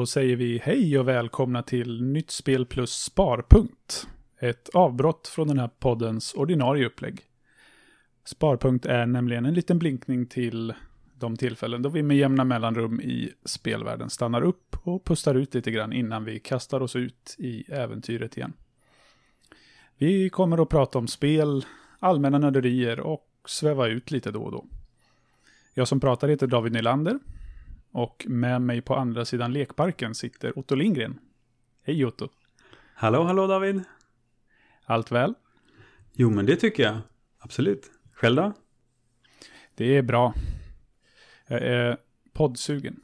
Då säger vi hej och välkomna till Nytt Spel plus Sparpunkt. Ett avbrott från den här poddens ordinarie upplägg. Sparpunkt är nämligen en liten blinkning till de tillfällen då vi med jämna mellanrum i spelvärlden stannar upp och pustar ut lite grann innan vi kastar oss ut i äventyret igen. Vi kommer att prata om spel, allmänna nörderier och sväva ut lite då och då. Jag som pratar heter David Nylander och med mig på andra sidan lekparken sitter Otto Lindgren. Hej Otto. Hallå, hallå David. Allt väl? Jo, men det tycker jag. Absolut. Själv då? Det är bra. Jag är poddsugen.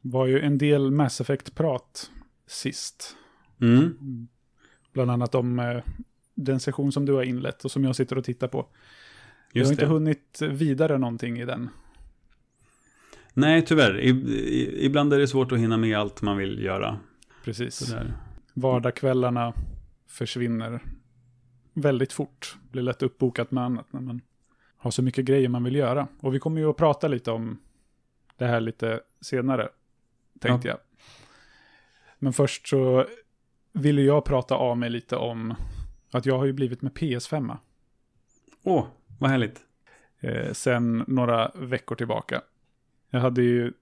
var ju en del Mass Effect-prat sist. Mm. Bland annat om eh, den session som du har inlett och som jag sitter och tittar på. jag Just har inte det. hunnit vidare någonting i den. Nej, tyvärr. Ibland är det svårt att hinna med allt man vill göra. Precis. Vardagskvällarna försvinner väldigt fort. Blir lätt uppbokat med annat när man har så mycket grejer man vill göra. Och vi kommer ju att prata lite om det här lite senare, tänkte jag. Men först så vill ju jag prata av mig lite om att jag har ju blivit med PS5 Åh, vad härligt. eh, sen några veckor tillbaka. Jag hade ju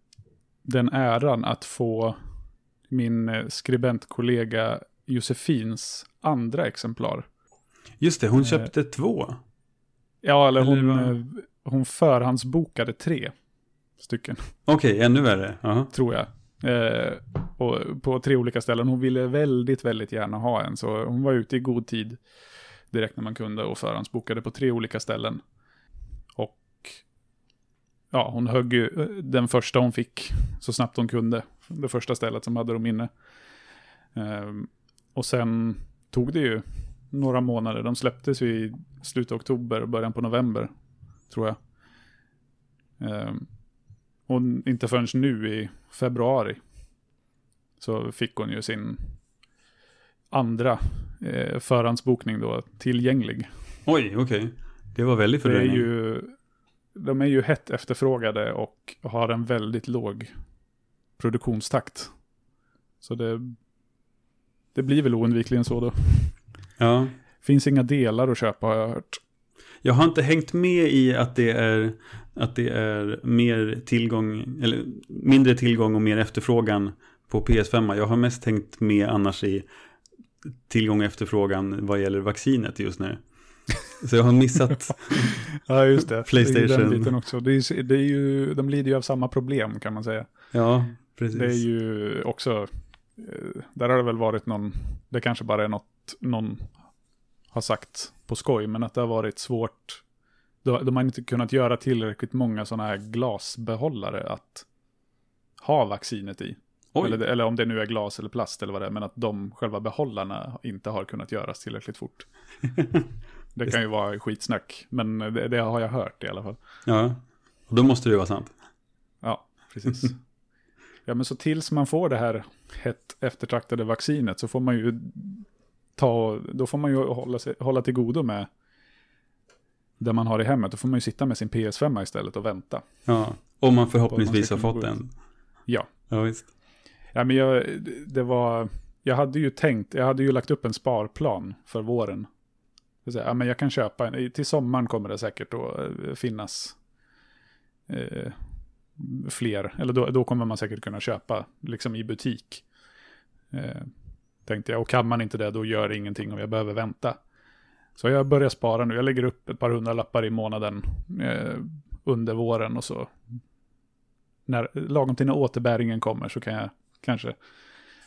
den äran att få min eh, skribentkollega Josefins andra exemplar. Just det, hon Eh. köpte två. Ja, eller Eller hon, vad? eh, hon förhandsbokade tre stycken, Okej, ännu värre. Jaha. tror jag. Eh, och på tre olika ställen. Hon ville väldigt, väldigt gärna ha en, så hon var ute i god tid direkt när man kunde och förhandsbokade på tre olika ställen. Och ja, hon högg ju eh, den första hon fick så snabbt hon kunde. Det första stället som hade dem inne. Eh, och sen tog det ju några månader. De släpptes ju i slutet av oktober och början på november, tror jag. Eh, och inte förrän nu i februari så fick hon ju sin andra eh, förhandsbokning då tillgänglig. Oj, okej. Det var väldigt fördröjning. ju, de är ju hett efterfrågade och har en väldigt låg produktionstakt. Så det, det blir väl oundvikligen så då. Ja. Finns inga delar att köpa har jag hört. Jag har inte hängt med i att det är, att det är mer tillgång, eller mindre tillgång och mer efterfrågan på PS5. Jag har mest hängt med annars i tillgång och efterfrågan vad gäller vaccinet just nu. Så jag har missat, Ja, just det. Det är ju den PlayStation. biten också. Det är, det är ju, de lider ju av samma problem kan man säga. ja, precis. Det är ju också, där har det väl varit någon, det kanske bara är något någon har sagt på skoj, men att det har varit svårt. De, har inte kunnat göra tillräckligt många sådana här glasbehållare att ha vaccinet i. Eller, eller om det nu är glas eller plast eller vad det är, men att de själva behållarna inte har kunnat göras tillräckligt fort. Det kan ju vara skitsnack, men det, det har jag hört i alla fall. ja. Och då måste det vara sant. Ja, precis. ja, men så tills man får det här hett eftertraktade vaccinet så får man ju ta, då får man ju hålla, sig, hålla till godo med det man har i hemmet. Då får man ju sitta med sin PS5 istället och vänta. Ja, om man förhoppningsvis har man ska fått den. Ja, Ja, visst. ja men jag, det var, jag hade ju tänkt, jag hade ju lagt upp en sparplan för våren. Så Ja, men jag kan köpa en, till sommaren kommer det säkert att eh, finnas eh, fler, eller då, då kommer man säkert kunna köpa liksom i butik. Eh, tänkte jag, och kan man inte det då gör det ingenting om jag behöver vänta. Så jag börjar spara nu, jag lägger upp ett par hundra lappar i månaden eh, under våren och så när, lagom till när återbäringen kommer så kan jag kanske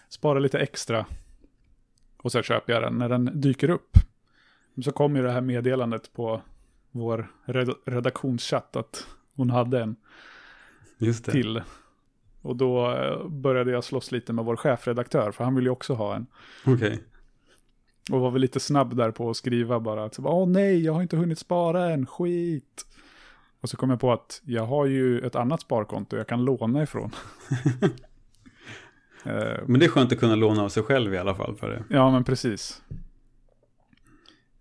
spara lite extra och så köper jag den när den dyker upp. Så kom ju det här meddelandet på vår redaktionschatt att hon hade en till. Och då eh, började jag slåss lite med vår chefredaktör, för han vill ju också ha en. Okej. Och var väl lite snabb där på att skriva bara att åh nej, jag har inte hunnit spara än, skit. Och så kom jag på att jag har ju ett annat sparkonto jag kan låna ifrån. Eh, Men det är skönt att kunna låna av sig själv i alla fall för det. Ja, men precis.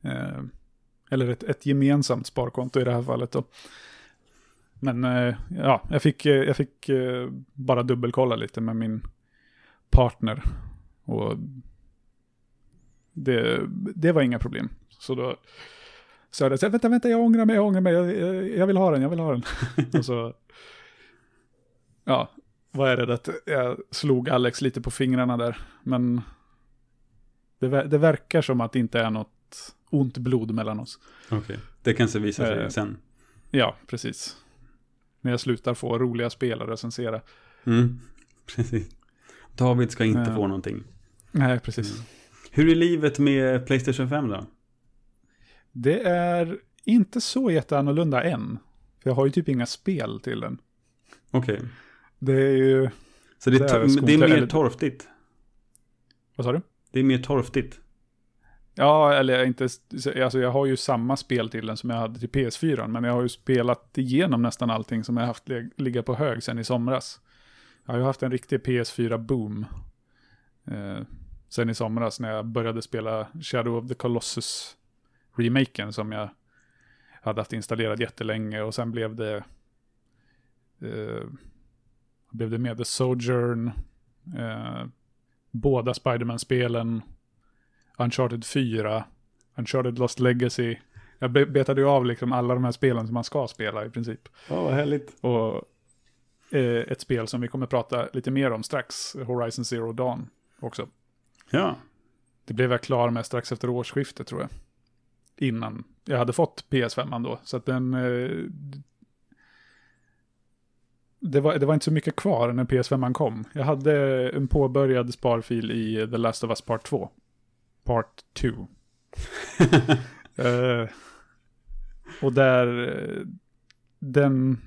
Eh, eller ett, ett gemensamt sparkonto i det här fallet då. Men eh, ja, jag fick, eh, jag fick eh, bara dubbelkolla lite med min partner. Och det, det var inga problem. Så då sa jag, vänta, vänta, jag ångrar mig, jag ångrar mig, jag, jag, jag vill ha den, jag vill ha den. och så, ja, vad är det att jag slog Alex lite på fingrarna där. Men det, det verkar som att det inte är något ont blod mellan oss. Okej. Det kanske visar sig Eh. sen. Ja, precis. När jag slutar få roliga spel att recensera. Mm. Precis. David ska inte Ja. få någonting. Nej, precis. Mm. Hur är livet med Playstation 5 då? Det är inte så jätteannorlunda än. För jag har ju typ inga spel till den. Okej. Det är ju... Så det Det är är, skon- det är mer torftigt. Vad sa du? Det är mer torftigt. Ja, eller inte... Alltså jag har ju samma spel till den som jag hade till PS4. Men jag har ju spelat igenom nästan allting som jag haft ligga på hög sen i somras. Jag har ju haft en riktig PS4-boom. Eh, sen i somras när jag började spela Shadow of the Colossus remaken som jag hade haft installerad jättelänge och sen blev det eh, blev det med The Sojourn, eh, båda Spiderman-spelen, Uncharted 4, Uncharted Lost Legacy. Jag be- betade ju av liksom alla de här spelen som man ska spela i princip. Ja, vad härligt. Och eh, ett spel som vi kommer prata lite mer om strax, Horizon Zero Dawn också. Ja. Det blev jag klar med strax efter årsskiftet tror jag. Innan jag hade fått PS5 då. Så att den... Eh, det, var, det var inte så mycket kvar när PS5 kom. Jag hade en påbörjad sparfil i The Last of Us Part 2. Part 2. Eh, och där... eh, Den...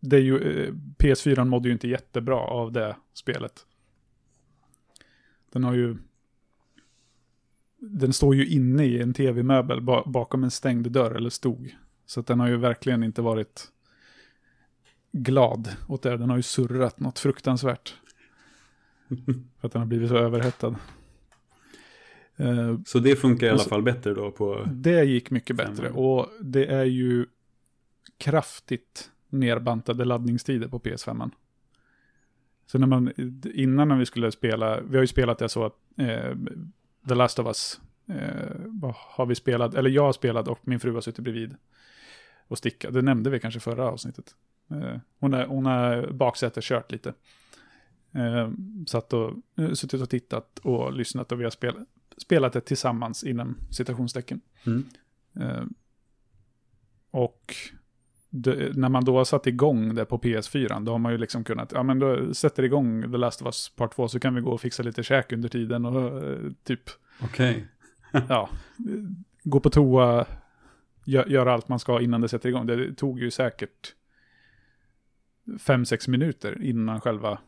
Det är ju, eh, PS4 mådde ju inte jättebra av det spelet. Den har ju... Den står ju inne i en tv-möbel ba- bakom en stängd dörr, eller stod. Så den har ju verkligen inte varit glad åt det. Den har ju surrat något fruktansvärt. För att den har blivit så överhettad. Eh, Så det funkar i alla Och så- fall bättre då på... det gick mycket bättre. Och det är ju kraftigt nerbantade laddningstider på PS5. Så när man, innan när vi skulle spela, vi har ju spelat det så att eh, The Last of Us eh, har vi spelat, eller jag har spelat och min fru har suttit bredvid och stickat. Det nämnde vi kanske förra avsnittet. Eh, hon, är, hon har baksäte kört lite. Eh, satt och eh, suttit och tittat och lyssnat och vi har spelat, spelat det tillsammans inom citationstecken. Mm. Eh, och det, när man då har satt igång det på PS4, då har man ju liksom kunnat, ja men då sätter igång The Last of Us Part 2 så kan vi gå och fixa lite käk under tiden och eh, typ, Okej. ja, eh, gå på toa, gö- göra allt man ska innan det sätter igång. Det tog ju säkert 5-6 minuter innan själva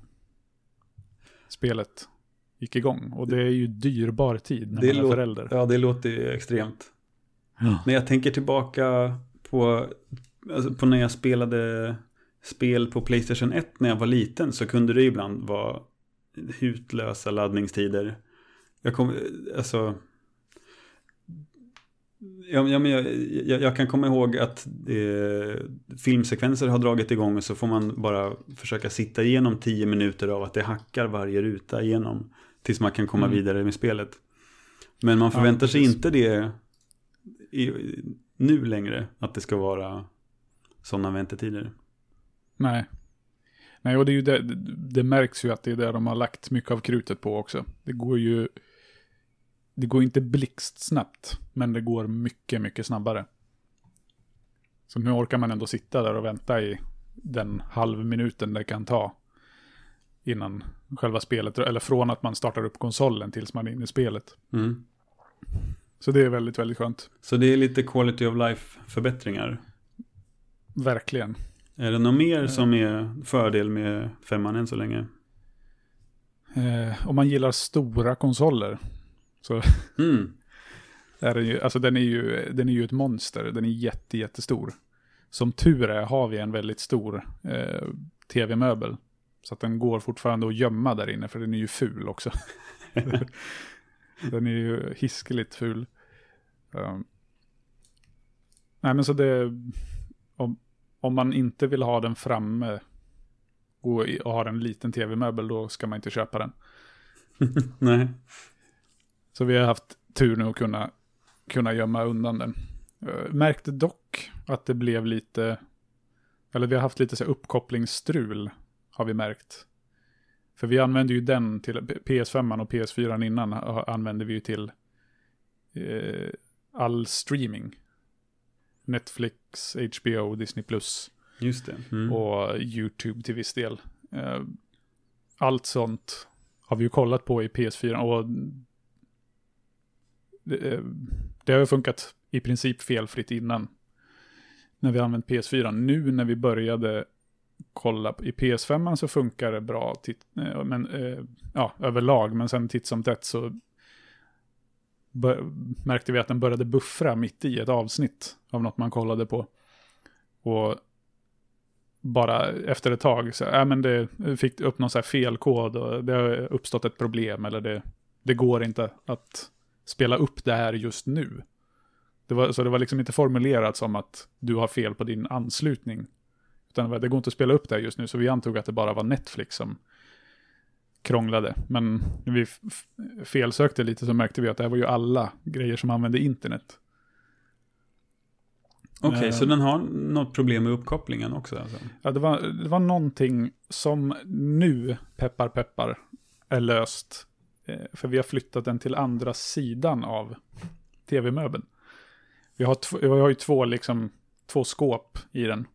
spelet gick igång. Och det är ju dyrbar tid när Det man är förälder. Ja, det låter ju extremt. Ja. När jag tänker tillbaka på, alltså på när jag spelade spel på Playstation 1 när jag var liten så kunde det ibland vara hutlösa laddningstider. Jag kom, alltså... Ja, ja, men jag, jag, jag kan komma ihåg att eh, filmsekvenser har dragit igång och så får man bara försöka sitta igenom tio minuter av att det hackar varje ruta igenom tills man kan komma Mm. vidare med spelet. Men man Ja, förväntar sig precis. inte det i, nu längre, att det ska vara sådana väntetider. Nej. Nej, och det, är ju det, det, märks ju att det är det de har lagt mycket av krutet på också. Det går ju... Det går inte blixtsnabbt, men det går mycket, mycket snabbare. Så nu orkar man ändå sitta där och vänta i den halvminuten det kan ta innan själva spelet, eller från att man startar upp konsolen tills man är inne i spelet. Mm. Så det är väldigt, väldigt skönt. Så det är lite quality of life förbättringar. Verkligen. Är det något mer som är fördel med femman än så länge? Eh, om man gillar stora konsoler Så Mm. är den, ju, alltså den, är ju, den är ju ett monster, den är jätte, jättestor. Som tur är har vi en väldigt stor eh, tv-möbel. Så att den går fortfarande att gömma där inne, för den är ju ful också. den är ju hiskeligt ful. Um, nej men så det, om, om man inte vill ha den framme och, och har en liten tv-möbel, då ska man inte köpa den. Nej. Så vi har haft tur nu att kunna, kunna gömma undan den. Uh, märkte dock att det blev lite, eller vi har haft lite så uppkopplingsstrul, har vi märkt. För vi använde ju den till, PS5 och PS4 innan använde vi ju till uh, all streaming. Netflix, HBO, Disney+, Just det. Mm. och YouTube till viss del. Eh, Allt sånt har vi ju kollat på i PS4 och det, eh, det har ju funkat i princip felfritt innan. När vi använt PS4. Nu när vi började kolla i PS5 så funkar det bra titt, eh, men, eh, ja, överlag. Men sen titt som tätt så bör, märkte vi att den började buffra mitt i ett avsnitt av något man kollade på. Och bara efter ett tag, så, äh, men det fick upp någon så här felkod och det har uppstått ett problem eller det, det går inte att spela upp det här just nu. Det var, så det var liksom inte formulerat som att du har fel på din anslutning. Utan det, går inte att spela upp det just nu, så vi antog att det bara var Netflix som krånglade. Men när vi felsökte lite så märkte vi att det här var ju alla grejer som använde internet. Okej, Eh. så den har något problem med uppkopplingen också alltså? Ja, det var, det var någonting som nu, peppar peppar, är löst. Eh, för vi har flyttat den till andra sidan av tv-möbeln. Vi har, vi har ju två, liksom, två skåp i den.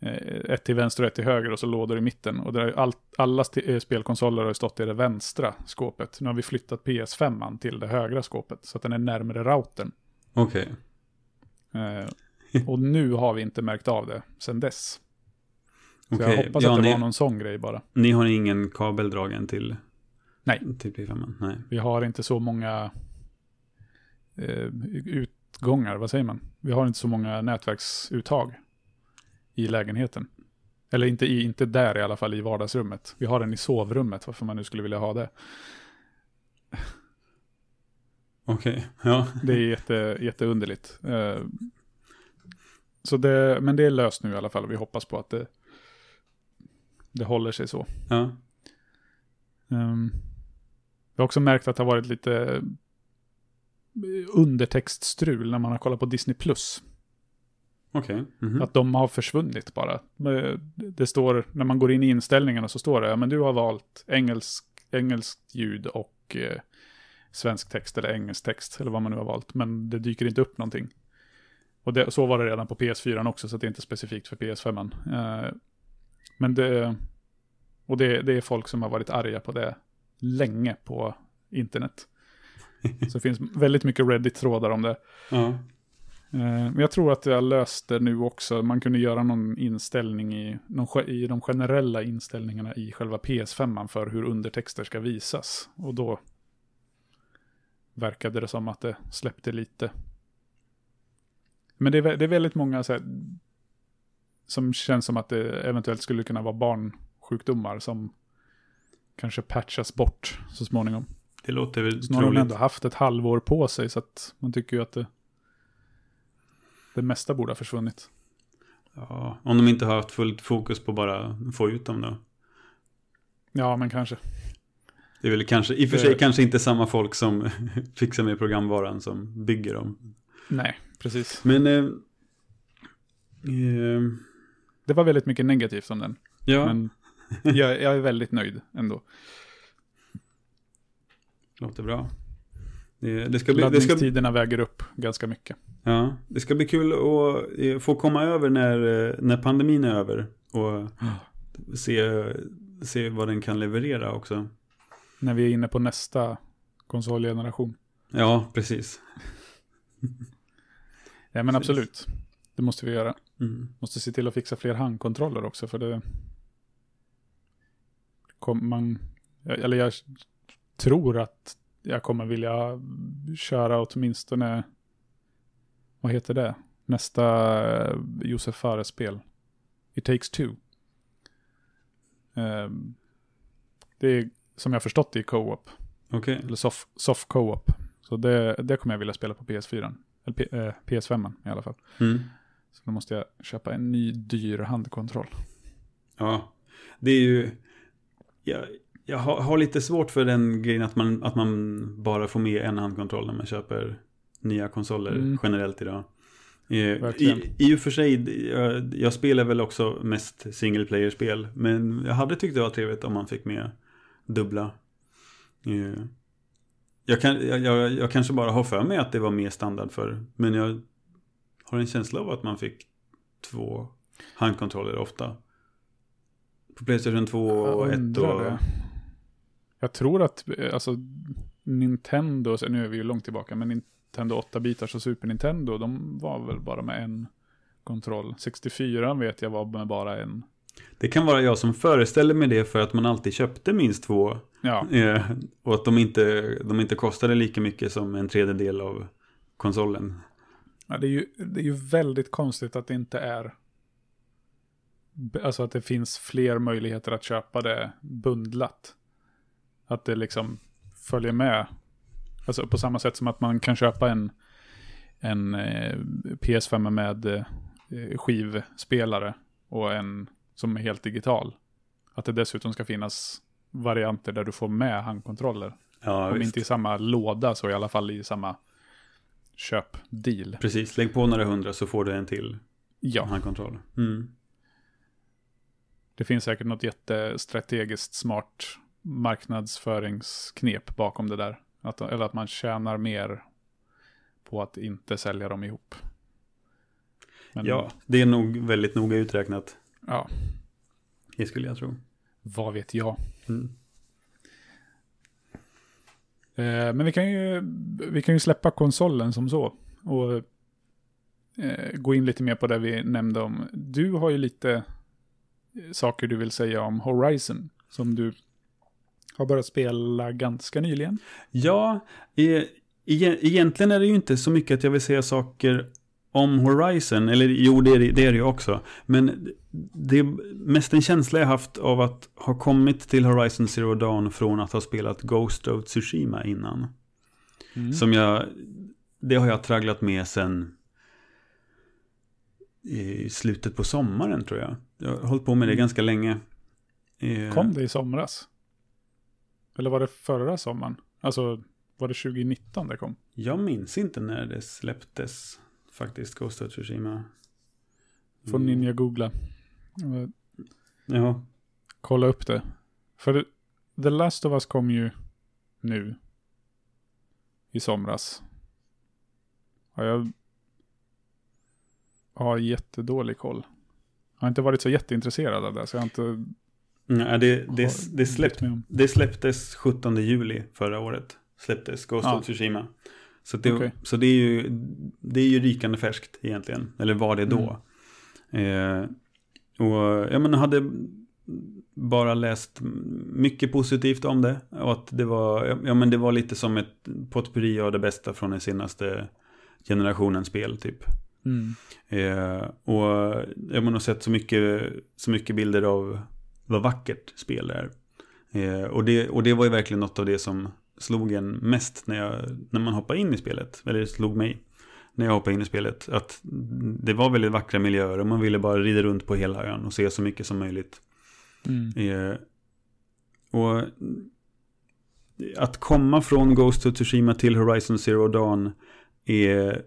Eh, ett till vänster och ett till höger och så lådor i mitten. Och där är allt, alla eh, spelkonsoler har stått i det vänstra skåpet. Nu har vi flyttat PS5 till det högra skåpet. Så att den är närmare routern. Okej. Eh, och nu har vi inte märkt av det sedan dess. Så Okej. jag hoppas Ja, att det ni, var någon sån grej bara. ni har ingen kabel dragen till? Nej. Till P5? Nej. Vi har inte så många eh, utgångar, vad säger man? Vi har inte så många nätverksuttag i lägenheten. Eller inte, i, inte där i alla fall, i vardagsrummet. Vi har den i sovrummet, varför man nu skulle vilja ha det. Okej, ja. Det är jätte, jätteunderligt. Eh, så det, men det är löst nu i alla fall och vi hoppas på att det, det håller sig så. ja. Um, jag har också märkt att det har varit lite undertextstrul när man har kollat på Disney+. Plus. Okej. Mhm. Att de har försvunnit bara. Eh, Det står, när man går in i inställningarna så står det, ja men du har valt engelsk, engelskt ljud och eh, svensk text eller engelsk text eller vad man nu har valt. Men det dyker inte upp någonting. Och det, så var det redan på PS4 också, så det är inte specifikt för PS5. Eh, men det, och det, det är folk som har varit arga på det länge på internet. Så det finns väldigt mycket Reddit-trådar om det. Ja. Eh, Men jag tror att jag löste nu också. Man kunde göra någon inställning i, någon, i de generella inställningarna i själva PS5 för hur undertexter ska visas. Och då verkade det som att det släppte lite. Men det är, det är väldigt många här, som känns som att det eventuellt skulle kunna vara barnsjukdomar som kanske patchas bort så småningom. Det låter väl de troligt. ändå haft ett halvår på sig så att man tycker ju att det, det mesta borde ha försvunnit. Ja, om de inte har haft fullt fokus på bara få ut dem då. Ja, men kanske. Det är väl kanske, i och för Det- sig kanske inte samma folk som fixar med programvaran som bygger dem. Nej, precis. Men, eh, eh, Det var väldigt mycket negativt om den. ja, Men jag, jag är väldigt nöjd ändå. låter bra. Det, det, ska bli, det, ska, Laddningstiderna väger upp ganska mycket. Ja, det ska bli kul att eh, få komma över när, eh, när pandemin är över. Och se, se vad den kan leverera också. När vi är inne på nästa konsolgeneration. Ja, precis. Ja, men Precis. absolut. Det måste vi göra. Mm. Måste se till att fixa fler handkontroller också, för det... Kom, man, eller jag tror att jag kommer vilja köra åtminstone, vad heter det? Nästa eh, Josef Fares-spel. It takes two. Eh, det är som jag förstått det i co-op. Okej. Eller soft, soft co-op. Så det, det kommer jag vilja spela på PS4. Eller P, eh, PS5 i alla fall. Mm. Så då måste jag köpa en ny dyr handkontroll. Ja, det är ju... Jag, jag har, har lite svårt för den grejen att man, att man bara får med en handkontroll när man köper nya konsoler Mm. generellt idag. Eh, Verkligen. I, I och för sig, jag, jag spelar väl också mest single player-spel. Men jag hade tyckt det var trevligt om man fick med dubbla. Eh, jag, kan, jag, jag, kanske bara har för mig att det var mer standard för Men jag har en känsla av att man fick två handkontroller ofta. På Playstation 2 och Jag 1 undrar och... det. Jag tror att, eh, alltså, Nintendo, nu är vi ju långt tillbaka, men Nintendo 8-bitars och Super Nintendo, de var väl bara med en kontroll. 64 vet jag var med bara en. Det kan vara jag som föreställer mig det för att man alltid köpte minst två. Ja, Eh, och att de inte, de inte kostade lika mycket som en tredjedel av konsolen. Ja, det, är ju, det är ju väldigt konstigt att det inte är... Alltså att det finns fler möjligheter att köpa det bundlat. Att det liksom följer med. Alltså på samma sätt som att man kan köpa en, en eh, PS5 med eh, skivspelare och en som är helt digital. Att det dessutom ska finnas varianter där du får med handkontroller. Ja, Om visst. inte i samma låda så i alla fall i samma köpdeal. Precis, lägg på några hundra så får du en till Ja, handkontroll. Mm. det finns säkert något jättestrategiskt smart marknadsföringsknep bakom det där. Att, eller att man tjänar mer på att inte sälja dem ihop. Men, Ja, det är nog väldigt noga uträknat. ja, Det skulle jag tro. vad vet jag. Mm. Eh, men vi kan, ju, vi kan ju släppa konsolen som så. Och eh, gå in lite mer på det vi nämnde om. Du har ju lite saker du vill säga om Horizon. Som du har börjat spela ganska nyligen. Ja, e egentligen är det ju inte så mycket att jag vill säga saker om Horizon, eller jo det är det, det är det ju också. Men det är mest en känsla jag haft av att ha kommit till Horizon Zero Dawn från att ha spelat Ghost of Tsushima innan. Mm. Som jag, det har jag tragglat med sen i slutet på sommaren tror jag. Jag har hållit på med det Mm. ganska länge. Eh, Kom det i somras? Eller var det förra sommaren? Alltså, var det 2019 det kom? Jag minns inte när det släpptes faktiskt, Ghost of Tsushima. Får Mm. Ninja googla. Eh, Ja, Kolla upp det. För The Last of Us kom ju nu. I somras. Ja, jag har jättedålig koll. Jag har inte varit så jätteintresserad av det, så jag har inte Nej, det, det, har det, släpp, det släpptes 17 juli förra året. Släpptes Ghost Ja. of Tsushima. Så, det, Okej. så det, är ju, det är ju rykande färskt egentligen. Eller var det då. Mm. Eh, och jag menar, hade bara läst mycket positivt om det. Och att det var, ja, men det var lite som ett potpurri av det bästa från den senaste generationens spel typ. Mm. Eh, och jag har sett så mycket, så mycket bilder av vad vackert spel är. Eh, och, det, och det var ju verkligen något av det som slog en mest när, jag, när man hoppade in i spelet. Eller det slog mig när jag hoppade in i spelet. Att det var väldigt vackra miljöer och man ville bara rida runt på hela ön och se så mycket som möjligt. Mm. Eh, och att komma från Ghost of Tsushima till Horizon Zero Dawn är,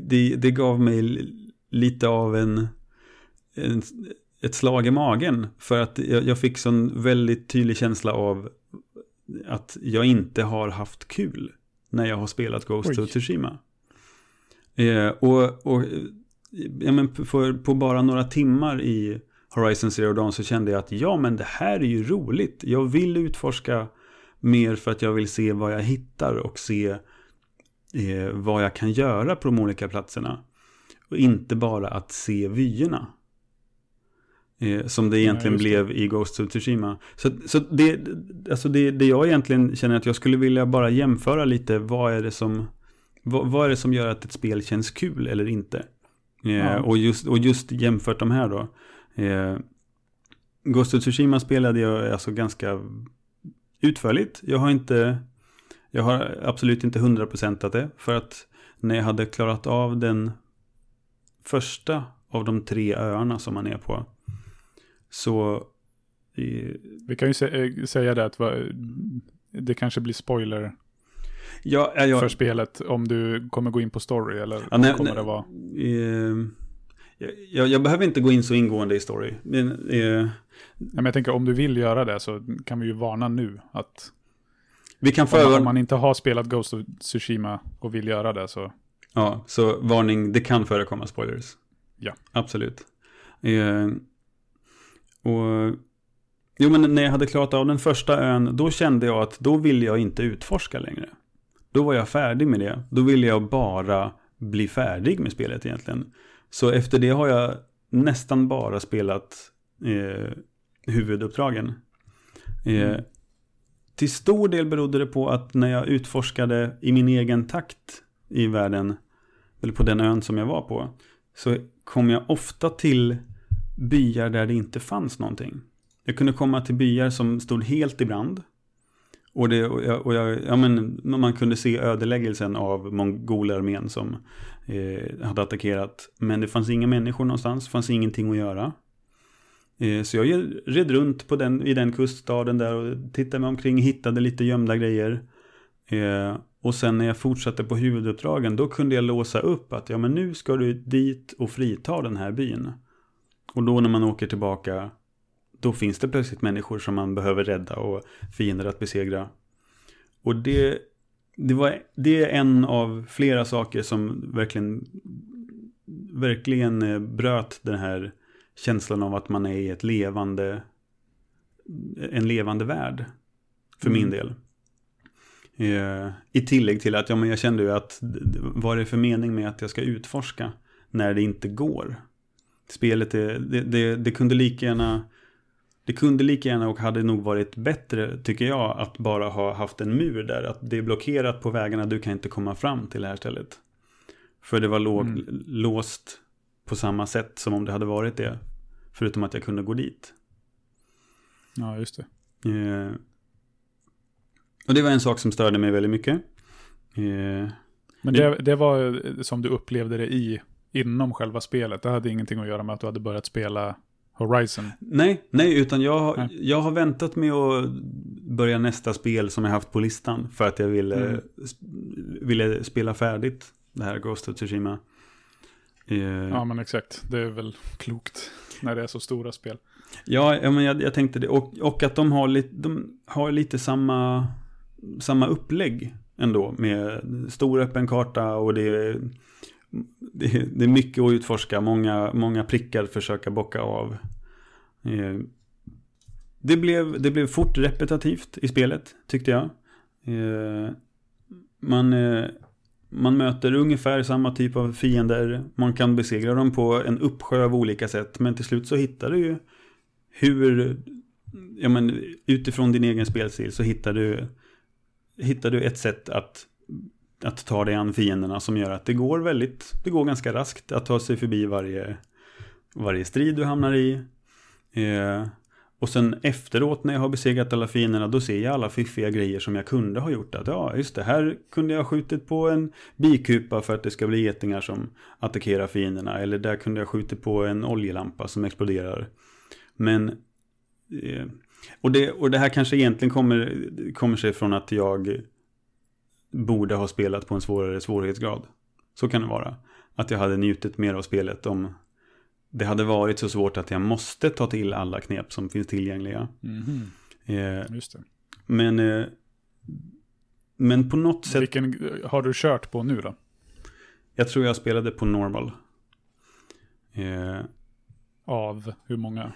det, det gav mig lite av en, en, ett slag i magen. För att jag, jag fick sån väldigt tydlig känsla av att jag inte har haft kul när jag har spelat Ghost Oj. of Tsushima. Eh, och och ja, men för, på bara några timmar i Horizon Zero Dawn så kände jag att ja men det här är ju roligt. Jag vill utforska mer för att jag vill se vad jag hittar och se eh, vad jag kan göra på de olika platserna. Och inte bara att se vyerna. Eh, som det egentligen just det. blev i Ghost of Tsushima. Så, så det, alltså det, det jag egentligen känner att jag skulle vilja bara jämföra lite. Vad är det som, vad, vad är det som gör att ett spel känns kul eller inte? Eh, Ja. och, just, och just jämfört de här då. Eh, Ghost of Tsushima spelade jag alltså ganska utförligt. Jag har inte, jag har absolut inte 100% det. För att när jag hade klarat av den första av de tre öarna som man är på. Så eh, Vi kan ju sä- eh, säga det att va- det kanske blir spoiler ja, ja, för jag, spelet om du kommer gå in på story eller Ja, nej, kommer nej. det vara? eh, jag, jag, behöver inte gå in så ingående i story. Men, eh, Ja, men jag tänker om du vill göra det så kan vi ju varna nu att vi kan man, om man inte har spelat Ghost of Tsushima och vill göra det så Ja, så varning, det kan förekomma spoilers. Ja. Absolut. Eh, och, jo, men när jag hade klarat av den första ön, då kände jag att då ville jag inte utforska längre. Då var jag färdig med det. Då ville jag bara bli färdig med spelet egentligen. Så efter det har jag nästan bara spelat eh, huvuduppdragen. Eh, Mm. Till stor del berodde det på att när jag utforskade i min egen takt i världen, eller på den ön som jag var på, så kom jag ofta till byar där det inte fanns någonting. Jag kunde komma till byar som stod helt i brand. Och, det, och, jag, och jag, ja, men, man kunde se ödeläggelsen av mongolarmén som eh, hade attackerat. Men det fanns inga människor någonstans, det fanns ingenting att göra. Eh, så jag red runt på den, i den kuststaden där och tittade mig omkring, hittade lite gömda grejer. Eh, och sen när jag fortsatte på huvuduppdragen, då kunde jag låsa upp att ja, men nu ska du dit och frita den här byn. Och då när man åker tillbaka, då finns det plötsligt människor som man behöver rädda och fiender att besegra. Och det, det, var, det är en av flera saker som verkligen, verkligen eh, bröt den här känslan av att man är i ett levande, en levande värld. För min Mm. del. Eh, I tillägg till att ja, men jag kände ju att vad är det för mening med att jag ska utforska när det inte går? Spelet, är, det, det, det kunde lika gärna det kunde lika gärna och hade nog varit bättre, tycker jag, att bara ha haft en mur där. Att det är blockerat på vägarna, du kan inte komma fram till det här stället. För det var lå- Mm. låst på samma sätt som om det hade varit det. Förutom att jag kunde gå dit. Ja, just det. Eh, och det var en sak som störde mig väldigt mycket. Eh, Men det, det var eh, som du upplevde det i, inom själva spelet. Det hade ingenting att göra med att du hade börjat spela Horizon. nej, nej, utan jag, Nej. jag har väntat med att börja nästa spel som jag haft på listan. För att jag ville, Mm. ville spela färdigt det här Ghost of Tsushima. Eh, Ja, men exakt. Det är väl klokt när det är så stora spel. Ja, ja men jag, jag tänkte det. Och, och att de har, lite, de har lite samma, samma upplägg ändå. Med stor öppen karta och det är, det, är- det är mycket att utforska. Många, många prickar att försöka bocka av. Eh, Det blev, det blev fort repetitivt i spelet, tyckte jag. Eh, Man, eh, man möter ungefär samma typ av fiender. Man kan besegra dem på en uppsjö av olika sätt. Men till slut så hittar du ju hur, ja men utifrån din egen spelstil så hittar du, hittar du ett sätt att, att ta dig an fienderna som gör att det går väldigt, det går ganska raskt att ta sig förbi varje, varje strid du hamnar i. Eh, och sen efteråt när jag har besegrat alla fienderna då ser jag alla fiffiga grejer som jag kunde ha gjort. Att ja, just det, här kunde jag ha skjutit på en bikupa för att det ska bli getingar som attackerar fienderna. Eller där kunde jag ha skjutit på en oljelampa som exploderar. Men eh, och, det, och det här kanske egentligen kommer, kommer sig från att jag borde ha spelat på en svårare svårighetsgrad. Så kan det vara. Att jag hade njutit mer av spelet om det hade varit så svårt att jag måste ta till alla knep som finns tillgängliga. Mhm, Eh, Just det. men, eh, men på något sätt, Vilken har du kört på nu då? jag tror jag spelade på normal. Eh, Av hur många?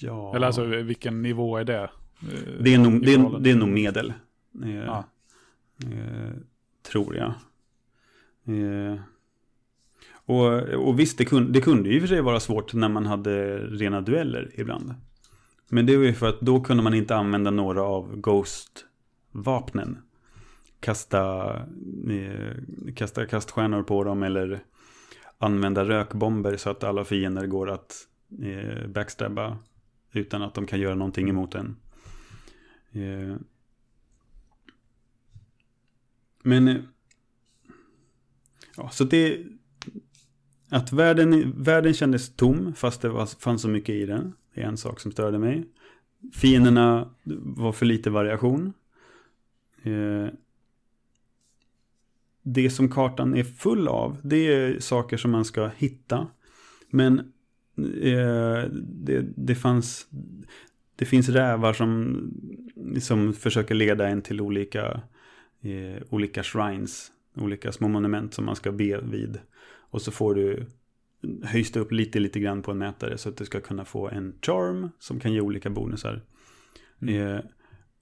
ja, Eller alltså vilken nivå är det? Eh, det, är nog, det, är, det är nog medel. Eh, Ja. eh, tror jag. Eh, Och, och visst, det kunde, det kunde ju för sig vara svårt när man hade rena dueller ibland. Men det var ju för att då kunde man inte använda några av Ghost-vapnen. Kasta, eh, kasta kaststjärnor på dem eller använda rökbomber så att alla fiender går att eh, backstabba utan att de kan göra någonting emot en. Eh, men eh, ja, så det att världen, världen kändes tom fast det var, fanns så mycket i den. Det är en sak som störde mig. Fienderna var för lite variation. Eh, det som kartan är full av, det är saker som man ska hitta. Men eh, det, det fanns... Det finns rävar som, som försöker leda en till olika, eh, olika shrines. Olika små monument som man ska be vid. Och så får du höjs det upp lite, lite grann på en mätare så att du ska kunna få en charm som kan ge olika bonusar. Mm. Eh,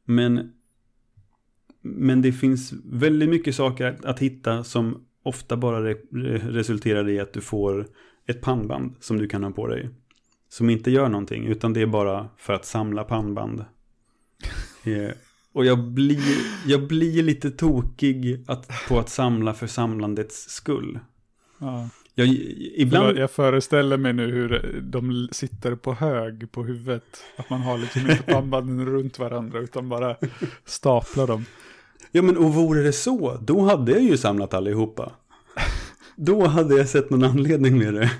men, men det finns väldigt mycket saker att, att hitta som ofta bara re, resulterar i att du får ett pannband som du kan ha på dig. Som inte gör någonting, utan det är bara för att samla pannband. eh, och jag blir, jag blir lite tokig att, på att samla för samlandets skull. Ja. Jag, ibland... jag föreställer mig nu hur de sitter på hög på huvudet. Att man har liksom inte pannbanden runt varandra utan bara staplar dem. Ja men och vore det så, då hade jag ju samlat allihopa. Då hade jag sett någon anledning med det.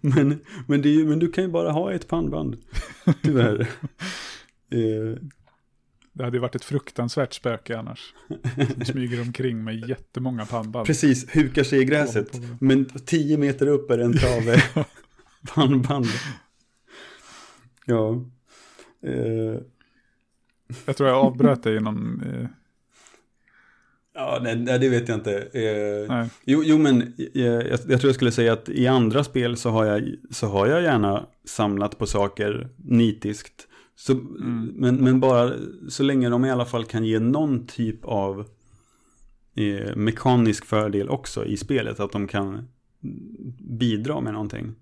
Men, men, det, men du kan ju bara ha ett pannband. Tyvärr. eh, det hade ju varit ett fruktansvärt spöke annars. Som smyger omkring med jättemånga pannband. Precis, hukar sig i gräset. Men tio meter upp är en trave pannband. Ja. Eh. Jag tror jag avbröt dig inom... Eh... Ja, nej, nej, det vet jag inte. Eh, jo, jo, men eh, jag, jag, tror jag skulle säga att i andra spel så har jag, så har jag gärna samlat på saker nitiskt. Så, mm. men, men bara så länge de i alla fall kan ge någon typ av eh, mekanisk fördel också i spelet. Att de kan bidra med någonting.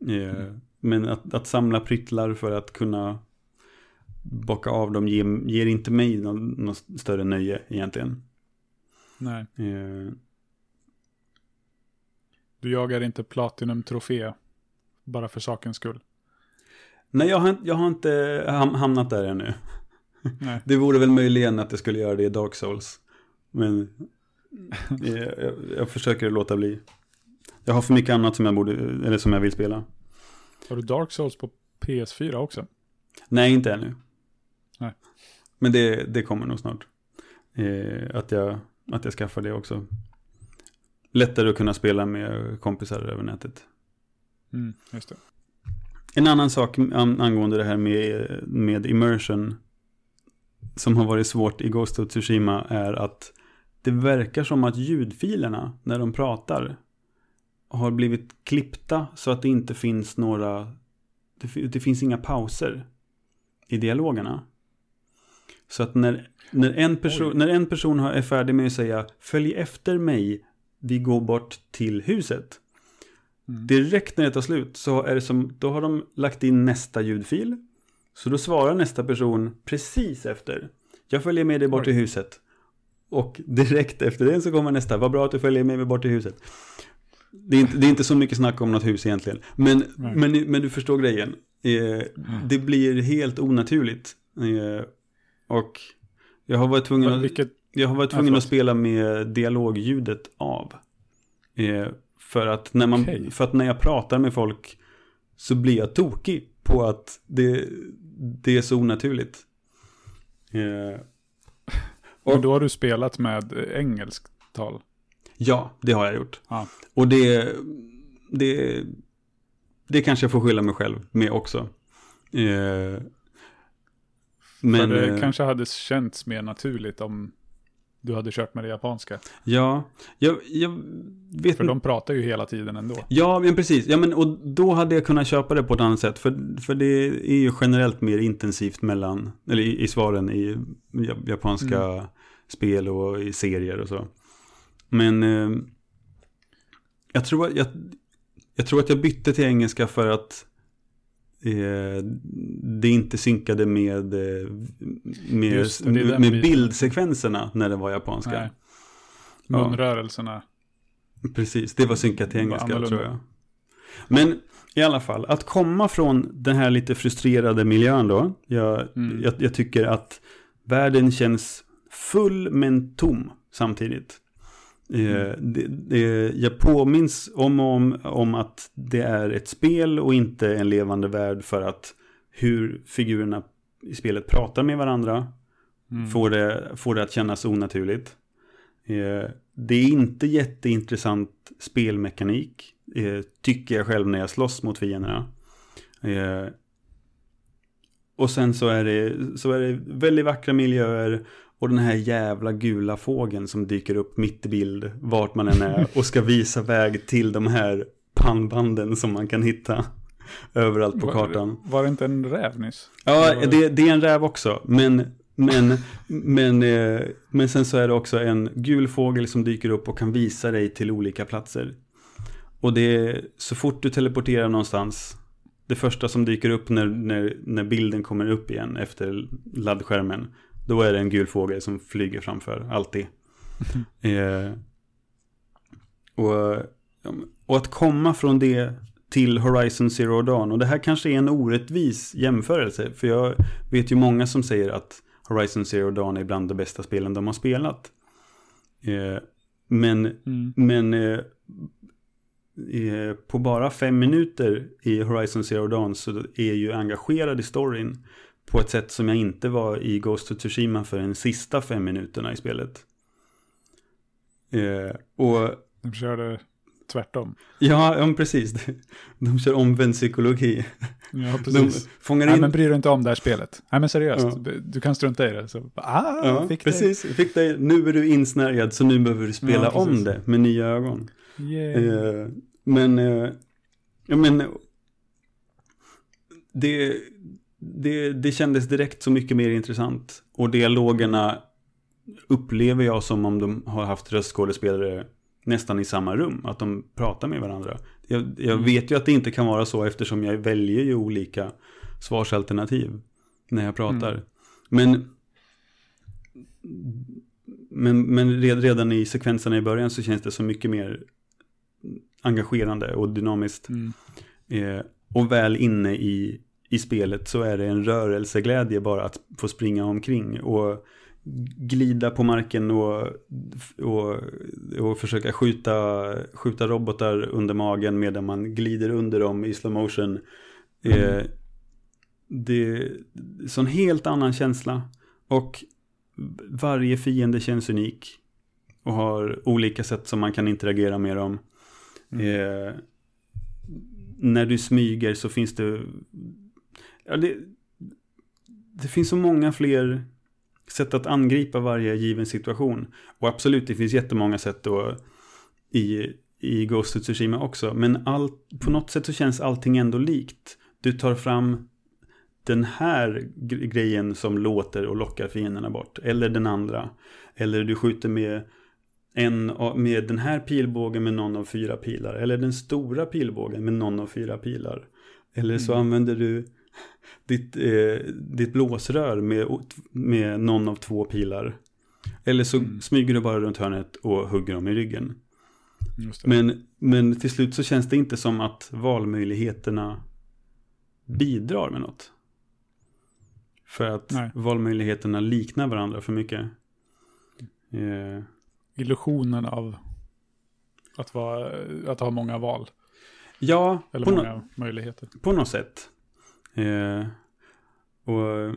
Eh, mm. Men att, att, samla pryttlar för att kunna bocka av dem ger, ger inte mig något, något större nöje egentligen. Nej. Eh. Du jagar inte Platinum-trofé bara för sakens skull? Nej, jag har, jag har inte hamnat där ännu. Nej. Det vore väl möjligen att jag skulle göra det i Dark Souls. Men jag, jag, jag, försöker låta bli. Jag har för mycket annat som jag, borde, eller som jag vill spela. Har du Dark Souls på PS4 också? Nej, inte ännu. Nej. Men det, det kommer nog snart. Eh, att, jag, att jag skaffar det också. Lättare att kunna spela med kompisar över nätet. Mm, just det. En annan sak angående det här med, med immersion som har varit svårt i Ghost of Tsushima är att det verkar som att ljudfilerna när de pratar har blivit klippta så att det inte finns några det, det finns inga pauser i dialogerna. Så att när, när, en, person, när en person är färdig med att säga följ efter mig, vi går bort till huset. Mm. Direkt när det tar slut så är det som, då har de lagt in nästa ljudfil. Så då svarar nästa person precis efter. Jag följer med dig bort till huset. Och direkt efter det så kommer nästa. Vad bra att du följer med mig bort till huset. Det är inte, det är inte så mycket snack om något hus egentligen. Men, men, men du förstår grejen. Eh, mm. Det blir helt onaturligt. Eh, och jag har varit tvungen, att, jag har varit tvungen att spela med dialogljudet av. För att, när man, okay. för att när jag pratar med folk så blir jag tokig på att det, det är så onaturligt. Eh, och då har du spelat med engelskt tal? Ja, det har jag gjort. Ah. Och det, det, det kanske jag får skylla mig själv med också. Eh, men, För det eh, kanske hade känts mer naturligt om du hade kört med det japanska. Ja, jag, jag vet För de pratar ju hela tiden ändå. Ja, men precis. Ja, men, och då hade jag kunnat köpa det på ett annat sätt. För, för det är ju generellt mer intensivt mellan, eller i, i svaren i japanska mm. spel och i serier och så. Men, eh, jag, tror, jag, jag tror att jag bytte till engelska för att det inte synkade med, eh, med, Just med biten. bildsekvenserna när det var japanska. Nej. Ja. Munrörelserna. Precis, det var synkat till engelska tror jag. Men i alla fall, att komma från den här lite frustrerade miljön då. Jag, Mm. jag, jag tycker att världen känns full men tom samtidigt. Mm. Eh, det, det, jag påminns om, om, om att det är ett spel och inte en levande värld för att hur figurerna i spelet pratar med varandra Mm. får, det, får det att kännas onaturligt. Eh, det är inte jätteintressant spelmekanik, eh, tycker jag själv när jag slåss mot fienderna. Och sen så är, det, så är det väldigt vackra miljöer och den här jävla gula fågeln som dyker upp mitt i bild vart man än är och ska visa väg till de här pannbanden som man kan hitta överallt på kartan. Var, var det inte en räv nyss? Ja, det, det är en räv också. Men, men, men, eh, men sen så är det också en gul fågel som dyker upp och kan visa dig till olika platser. Och det är så fort du teleporterar någonstans, det första som dyker upp när, när, när bilden kommer upp igen efter laddskärmen, då är det en gul fågel som flyger framför, alltid. eh, och, och att komma från det till Horizon Zero Dawn. Och det här kanske är en orättvis jämförelse. För jag vet ju många som säger att Horizon Zero Dawn är bland de bästa spelen de har spelat. Eh, men Mm. men eh, eh, på bara fem minuter i Horizon Zero Dawn så är jag ju engagerad i storyn på ett sätt som jag inte var i Ghost of Tsushima för den sista fem minuterna i spelet. Eh, och De körde tvärtom. ja, ja, precis. De kör omvänd psykologi. Ja, De precis. fångar Nej, in... men bryr dig inte om det här spelet. Nej, men seriöst. Ja. Du kan strunta i det. Så, ah, Ja, fick precis. Fick dig, nu är du insnärjad så nu behöver du spela Ja, om det med nya ögon. Yeah. Eh, men, eh, ja men, det, det, det kändes direkt så mycket mer intressant. Och dialogerna upplever jag som om de har haft röstskådespelare nästan i samma rum. Att de pratar med varandra. Jag, jag Mm. vet ju att det inte kan vara så eftersom jag väljer ju olika svarsalternativ när jag pratar. Mm. Men, men, men red- redan i sekvenserna i början så känns det så mycket mer engagerande och dynamiskt. Mm. Eh, och väl inne i, i spelet så är det en rörelseglädje bara att få springa omkring och glida på marken och, och, och försöka skjuta, skjuta robotar under magen medan man glider under dem i slow motion. Eh, det är en helt annan känsla. Och varje fiende känns unik. Och har olika sätt som man kan interagera med dem. Mm. Eh, när du smyger så finns det... Ja, det, det finns så många fler sätt att angripa varje given situation. Och absolut, det finns jättemånga sätt då i, i Ghost of Tsushima också. Men allt, på något sätt så känns allting ändå likt. Du tar fram den här gre- grejen som låter och lockar fienderna bort. Eller den andra. Eller du skjuter med, en, med den här pilbågen med någon av fyra pilar. Eller den stora pilbågen med någon av fyra pilar. Eller så Mm. använder du ditt, eh, ditt blåsrör med, med någon av två pilar. Eller så Mm. smyger du bara runt hörnet och hugger dem i ryggen. Men, men till slut så känns det inte som att valmöjligheterna bidrar med något. För att Nej. valmöjligheterna liknar varandra för mycket. Eh, Illusionen av att, vara, att ha många val. ja, Eller på, många möjligheter. på något sätt. Eh, och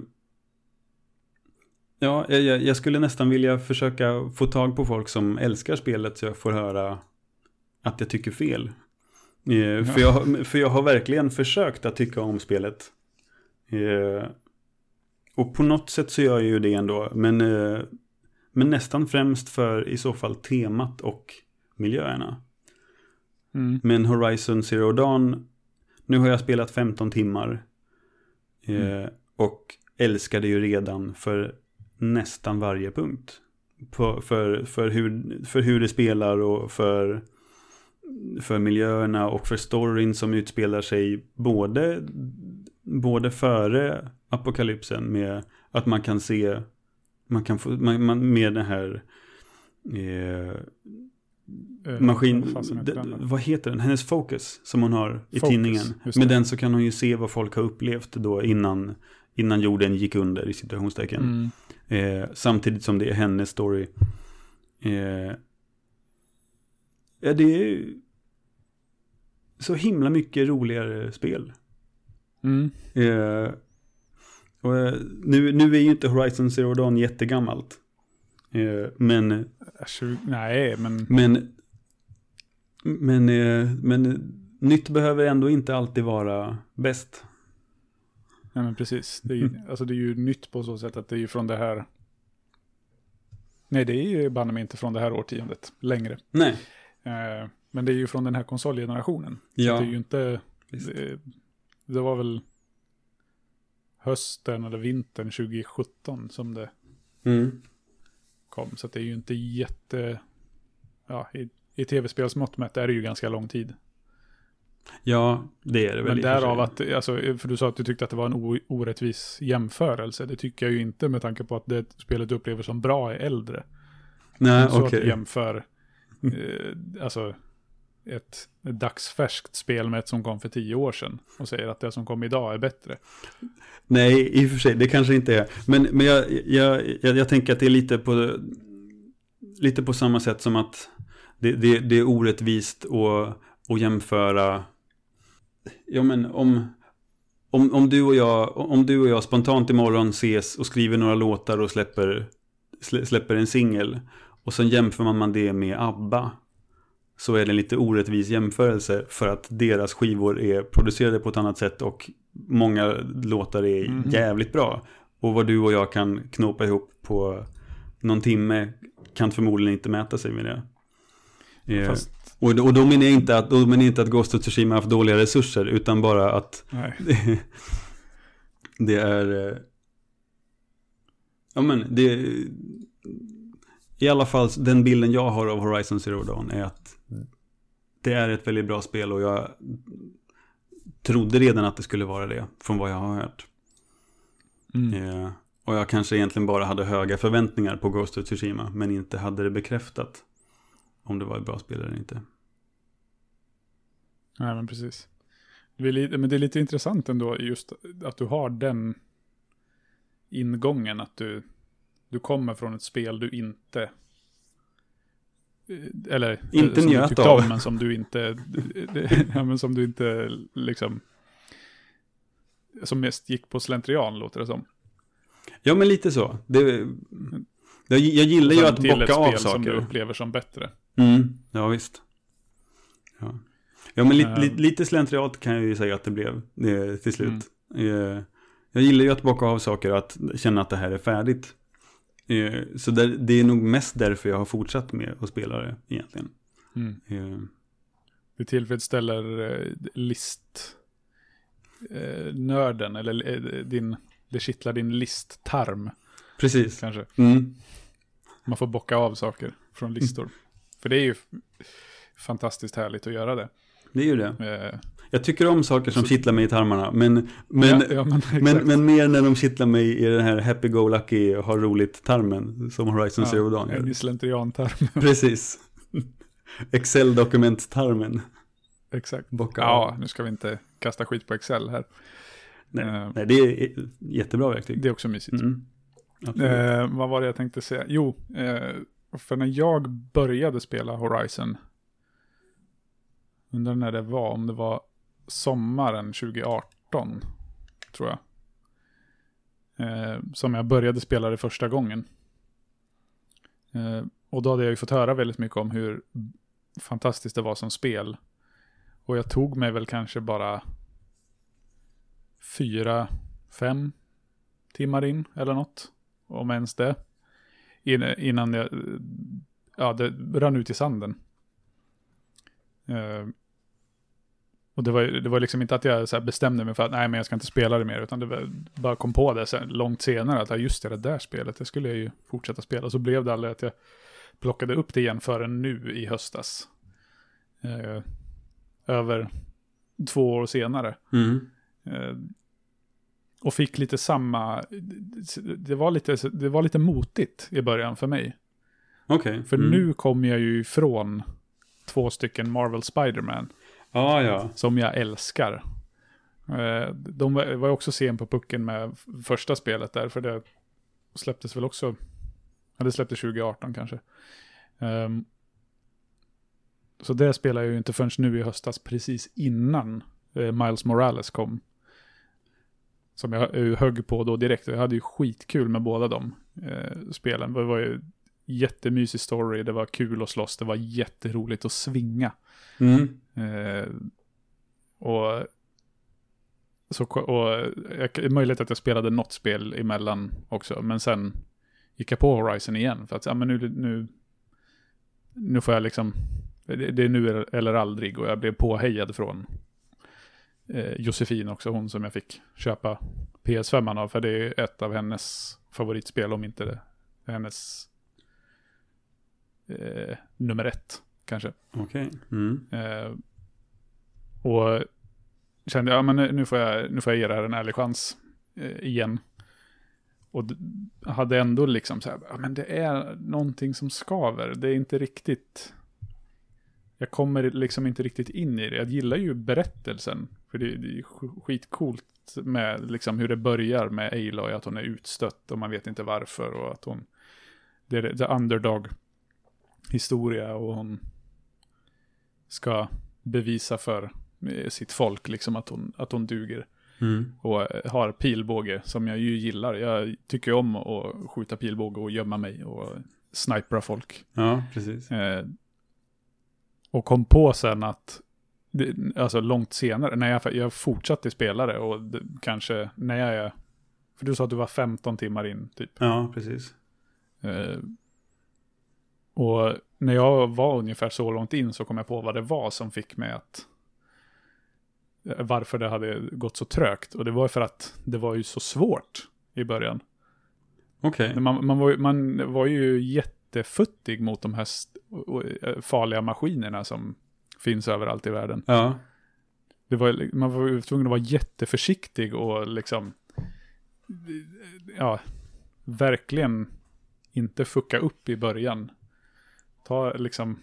Ja, jag, jag skulle nästan vilja försöka få tag på folk som älskar spelet så jag får höra att jag tycker fel. Eh, för, jag, för jag har verkligen försökt att tycka om spelet. Eh, och på något sätt så gör jag ju det ändå. Men, eh, men nästan främst för i så fall temat och miljöerna. Mm. Men Horizon Zero Dawn, nu har jag spelat 15 timmar. Mm. Eh, och älskade ju redan för nästan varje punkt. På, för, för, hur, för hur det spelar och för, för miljöerna och för storyn som utspelar sig både, både före apokalypsen med att man kan se, man kan få, man, man med den här Eh, maskin, vad heter d- den då? vad heter den? Hennes Focus som hon har i Focus, tidningen. Med den så kan hon ju se vad folk har upplevt då innan, innan jorden gick under i situationstecken. Mm. Eh, samtidigt som det är hennes story. Eh, ja, det är så himla mycket roligare spel. Mm. Eh, och, eh, nu, nu är ju inte Horizon Zero Dawn jättegammalt. Eh, men, Äh, tjugo- Nej, men men, men, eh, men nytt behöver ändå inte alltid vara bäst. Nej men precis. Det är, ju, alltså det är ju nytt på så sätt att det är ju från det här. Nej, det är ju banne mig inte från det här årtiondet längre. Nej. Eh, men det är ju från den här konsolgenerationen. Så Ja, det är ju inte, det, det var väl hösten eller vintern 2017 som det Mm. Kom. Så att det är ju inte jätte, ja, i, i tv-spelsmått mätt är det ju ganska lång tid. Ja, det är det väl. Men därav att, alltså, för du sa att du tyckte att det var en orättvis jämförelse. Det tycker jag ju inte med tanke på att det spelet du upplever som bra är äldre. Nej, så okej. att jämför, eh, alltså, ett, dagsfärskt spel med ett som kom för tio år sedan. Och säger att det som kom idag är bättre. Nej, i och för sig, det kanske inte är. Men, men jag, jag, jag, jag tänker att det är lite på, lite på samma sätt som att det, det, det är orättvist att, att jämföra. Ja, men om, om, om, du och jag, om du och jag spontant imorgon ses och skriver några låtar och släpper, släpper en singel och sen jämför man det med ABBA så är det en lite orättvis jämförelse för att deras skivor är producerade på ett annat sätt och många låtar är Mhm. jävligt bra. Och vad du och jag kan knåpa ihop på någon timme kan förmodligen inte mäta sig med det. Eh, Fast, och, och då menar jag inte att, då menar inte att Ghost of Tsushima har haft dåliga resurser utan bara att det är... eh, Ja men det... I alla fall den bilden jag har av Horizon Zero Dawn är att det är ett väldigt bra spel och jag trodde redan att det skulle vara det från vad jag har hört. Mm. Eh, och jag kanske egentligen bara hade höga förväntningar på Ghost of Tsushima men inte hade det bekräftat om det var ett bra spel eller inte. Nej, men precis. Det är, lite, men det är lite intressant ändå just att du har den ingången. Att du, du kommer från ett spel du inte... eh, Eller Inte som njöt du tyckte av. men som du inte... ja, men som du inte liksom... Som mest gick på slentrian, låter det som. Ja men lite så. Det, jag, jag gillar ju att bocka av spel som du saker. upplever som bättre. Mm, ja visst. Ja, ja men li, Ehm. li, lite slentriat kan jag ju säga att det blev eh, till slut. Eh, jag gillar ju att bocka av saker och att känna att det här är färdigt. Eh, så där, det är nog mest därför jag har fortsatt med att spela det egentligen. Mm. Eh, Det tillfredsställer eh, list eh, nörden eller din, det kittlar din listtarm precis. kanske. Mm. Man får bocka av saker från listor. För det är ju fantastiskt härligt att göra det. Det är ju det. Jag tycker om saker som Så- kittlar mig i tarmarna. Men, men, ja, ja, men, men, men mer när de kittlar mig i den här happy-go-lucky har roligt-tarmen. Som Horizon Zero Dawn gör. En slentriantarm. Precis. Excel-dokument-tarmen. exakt. Bocka Ja, nu ska vi inte kasta skit på Excel här. Nej, Eh, nej, det är jättebra verktyg. Det är också mysigt. Mm. Eh, vad var det jag tänkte säga? Jo, eh, för när jag började spela Horizon, undrar när det var, om det var sommaren 2018, tror jag. Eh, som jag började spela det första gången. Eh, och då hade jag ju fått höra väldigt mycket om hur fantastiskt det var som spel. Och jag tog mig väl kanske bara fyra, fem timmar in eller något. Om ens det. In, innan jag, ja det rann ut i sanden. Eh, och det var, det var liksom inte att jag så bestämde mig för att nej men jag ska inte spela det mer. Utan det var, bara kom på det sen, långt senare att ja, just det, det där spelet, det skulle jag ju fortsätta spela. Så blev det aldrig att jag plockade upp det igen förrän nu i höstas. eh, över två år senare. Mm. Eh, och fick lite samma, det var lite, det var lite motigt i början för mig. Okej. För mm. nu kom jag ju ifrån två stycken Marvel Spider-Man Ah, ja. som jag älskar. Eh, de var ju också sen på pucken med första spelet där, för det släpptes väl också, ja det släpptes 2018 kanske. Ehm, så det spelar jag ju inte förrän nu i höstas, precis innan eh, Miles Morales kom. Som jag eh, högg på då direkt. Jag hade ju skitkul med båda de eh, spelen. Det var ju jättemysig story, det var kul att slåss, det var jätteroligt att svinga. Mm. Eh, och så, och jag, det är möjligt att jag spelade något spel emellan också, men sen gick jag på Horizon igen för att ja, men nu, nu, nu får jag liksom, det, det är nu eller aldrig och jag blev påhejad från eh, Josefin också, hon som jag fick köpa PS5 av, för det är ett av hennes favoritspel, om inte det hennes eh, nummer ett kanske. Okej. Mm. Eh, och kände, ja men nu får jag, nu får jag ge det här en ärlig chans eh, igen. Och hade ändå liksom så här, ja men det är någonting som skaver. Det är inte riktigt, jag kommer liksom inte riktigt in i det. Jag gillar ju berättelsen. För det, det är sk- skitcoolt med liksom hur det börjar med Aloy, att hon är utstött och man vet inte varför. Och att hon, det är det underdog historia och hon ska bevisa för eh, sitt folk liksom att hon, att hon duger. Mm. Och eh, har pilbåge som jag ju gillar. Jag tycker om att skjuta pilbåge och gömma mig och snipra folk. Ja, precis. Eh, och kom på sen att, alltså långt senare, när jag, jag fortsatte spela det och det, kanske när jag är, för du sa att du var 15 timmar in typ. Ja, precis. Eh, och när jag var ungefär så långt in så kom jag på vad det var som fick mig att eh, varför det hade gått så trögt. Och det var för att det var ju så svårt i början. Okej. Man, man, var, ju- man var ju jättefuttig mot de här eh, farliga maskinerna som finns överallt i världen. Ja. Det var, man var tvungen att vara jätteförsiktig och liksom, ja, verkligen inte fucka upp i början. Ta liksom,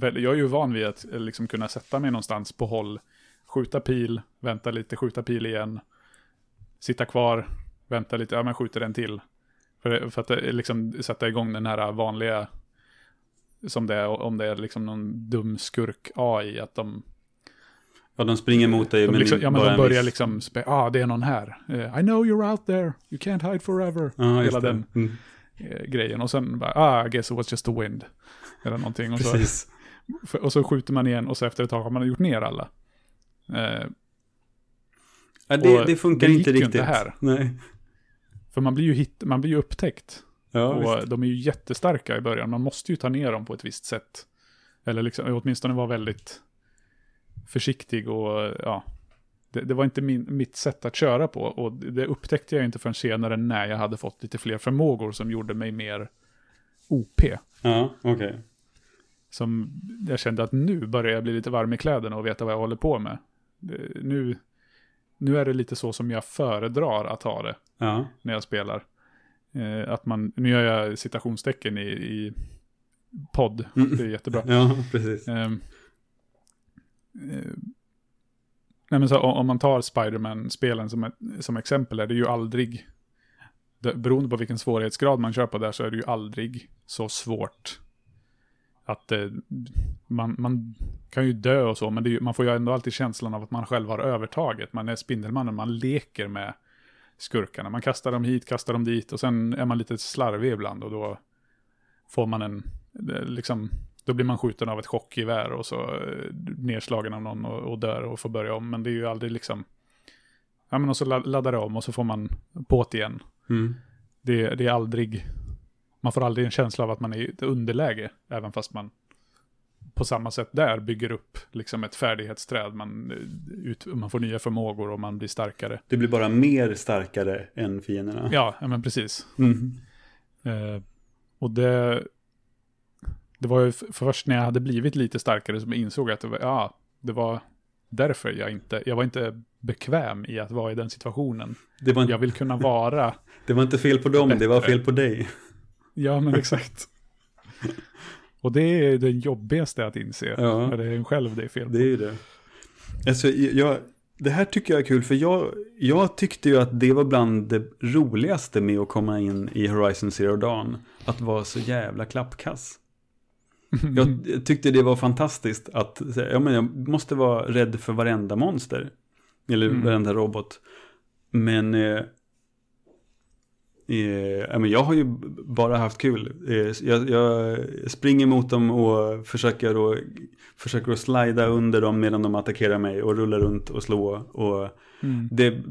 jag är ju van vid att eh, liksom kunna sätta mig någonstans på håll, skjuta pil, vänta lite, skjuta pil igen, sitta kvar, vänta lite, ja men skjuter en till. För, för att eh, liksom sätta igång den här vanliga, som det är, om det är liksom någon dum skurk AI, att de Ja, de springer mot dig de, men liksom, ja, men de börjar liksom, spe- ah det är någon här. Eh, I know you're out there, you can't hide forever. Ja, just hela den Mm, grejen. Och sen bara, ah I guess it was just the wind. Eller någonting. Och så, precis. och så skjuter man igen och så efter ett tag har man gjort ner alla. Eh, Ja, det, det funkar det inte riktigt. inte här. Nej. för man blir ju, hit, man blir ju upptäckt. Ja, och visst. de är ju jättestarka i början. Man måste ju ta ner dem på ett visst sätt. Eller liksom, åtminstone vara väldigt försiktig och ja. Det, det var inte min, mitt sätt att köra på. Och det upptäckte jag inte förrän senare när jag hade fått lite fler förmågor som gjorde mig mer OP. Ja, okej. Som jag kände att nu börjar jag bli lite varm i kläderna och veta vad jag håller på med. Nu, nu är det lite så som jag föredrar att ha det Ja. när jag spelar. Eh, att man, nu gör jag citationstecken i, i podd, Mm. det är jättebra. ja, precis. Eh, nej men så, om om man tar Spiderman-spelen som, ett- som exempel är det ju aldrig, det, beroende på vilken svårighetsgrad man kör på där så är det ju aldrig så svårt att eh, man, man kan ju dö och så, men det är ju, man får ju ändå alltid känslan av att man själv har övertaget. Man är Spindelmannen, man leker med skurkarna. Man kastar dem hit, kastar dem dit och sen är man lite slarvig ibland och då får man en, eh, liksom, då blir man skjuten av ett chockgevär och så eh, nedslagen av någon och, och dör och får börja om. Men det är ju aldrig liksom, ja men och så la- laddar det om och så får man på't igen. Mm. Det, det är aldrig, man får aldrig en känsla av att man är i ett underläge, även fast man på samma sätt där bygger upp liksom ett färdighetsträd. Man, eh, ut, man får nya förmågor och man blir starkare. Det blir bara mer starkare än fienderna. Ja, men precis. Mm. Eh, och det, det var ju först när jag hade blivit lite starkare som jag insåg att det var, ja, det var därför jag inte, jag var inte bekväm i att vara i den situationen. Det var, Jag vill kunna vara, det var inte fel på dem, det var Bättre. fel på dig. ja men exakt. Och det är det jobbigaste att inse. Ja. När det är en själv det är fel på. Det är det. Alltså, jag, det här tycker jag är kul, för jag, jag tyckte ju att det var bland det roligaste med att komma in i Horizon Zero Dawn. Att vara så jävla klappkass. Jag tyckte det var fantastiskt att, säga, ja men jag måste vara rädd för varenda monster. Eller Mm. varenda robot. Men, eh, eh, men jag har ju bara haft kul. Eh, jag, jag springer mot dem och försöker, och, försöker att slida under dem medan de attackerar mig och rullar runt och slå. Och Mm. det,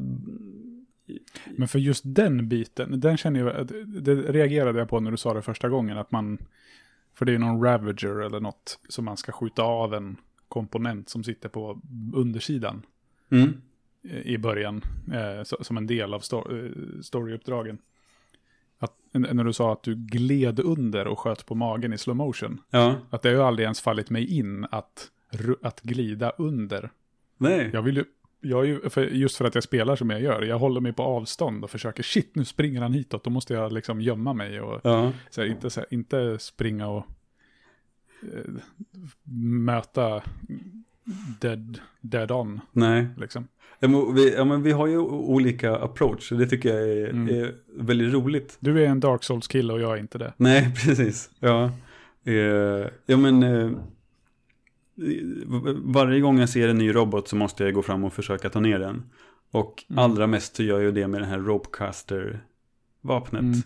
Men för just den biten, den känner jag, det reagerade jag på när du sa det första gången, att man, för det är någon Ravager eller något, som man ska skjuta av en komponent som sitter på undersidan mm, i början, eh, så, som en del av sto eh, storyuppdragen. Att, när du sa att du gled under och sköt på magen i slow motion, ja, att det har ju aldrig ens fallit mig in att, att glida under. nej. Jag vill ju, jag ju, för just för att jag spelar som jag gör, jag håller mig på avstånd och försöker, shit nu springer han hitåt, då måste jag liksom gömma mig och Ja, så här, inte, så här, inte springa och eh, möta dead, dead on nej. liksom. Vi, ja, men vi har ju olika approach, det tycker jag är, Mm. är väldigt roligt. Du är en Dark Souls-kille och jag är inte det. Nej, precis. Ja, eh, ja men eh, varje gång jag ser en ny robot så måste jag gå fram och försöka ta ner den. Och Mm. allra mest så gör jag det med den här Ropecaster-vapnet. Mm.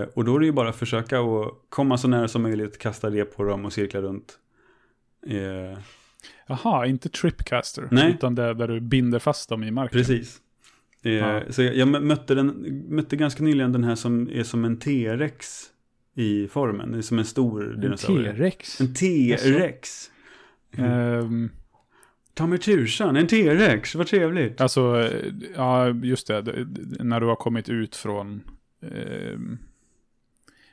Eh, och då är det ju bara att försöka att komma så nära som möjligt, kasta det på dem och cirkla runt. Eh, Jaha, inte Tripcaster, Nej. utan det där du binder fast dem i marken. precis. Eh, Ja. Så jag, jag mötte, den, mötte ganska nyligen den här som är som en T-rex i formen. Det är som en stor En dinosaurie. T-rex. En T-rex. Ehm, Ta mig tusan, en T-rex, vad trevligt. alltså, eh, ja just det, när du har kommit ut från ehm,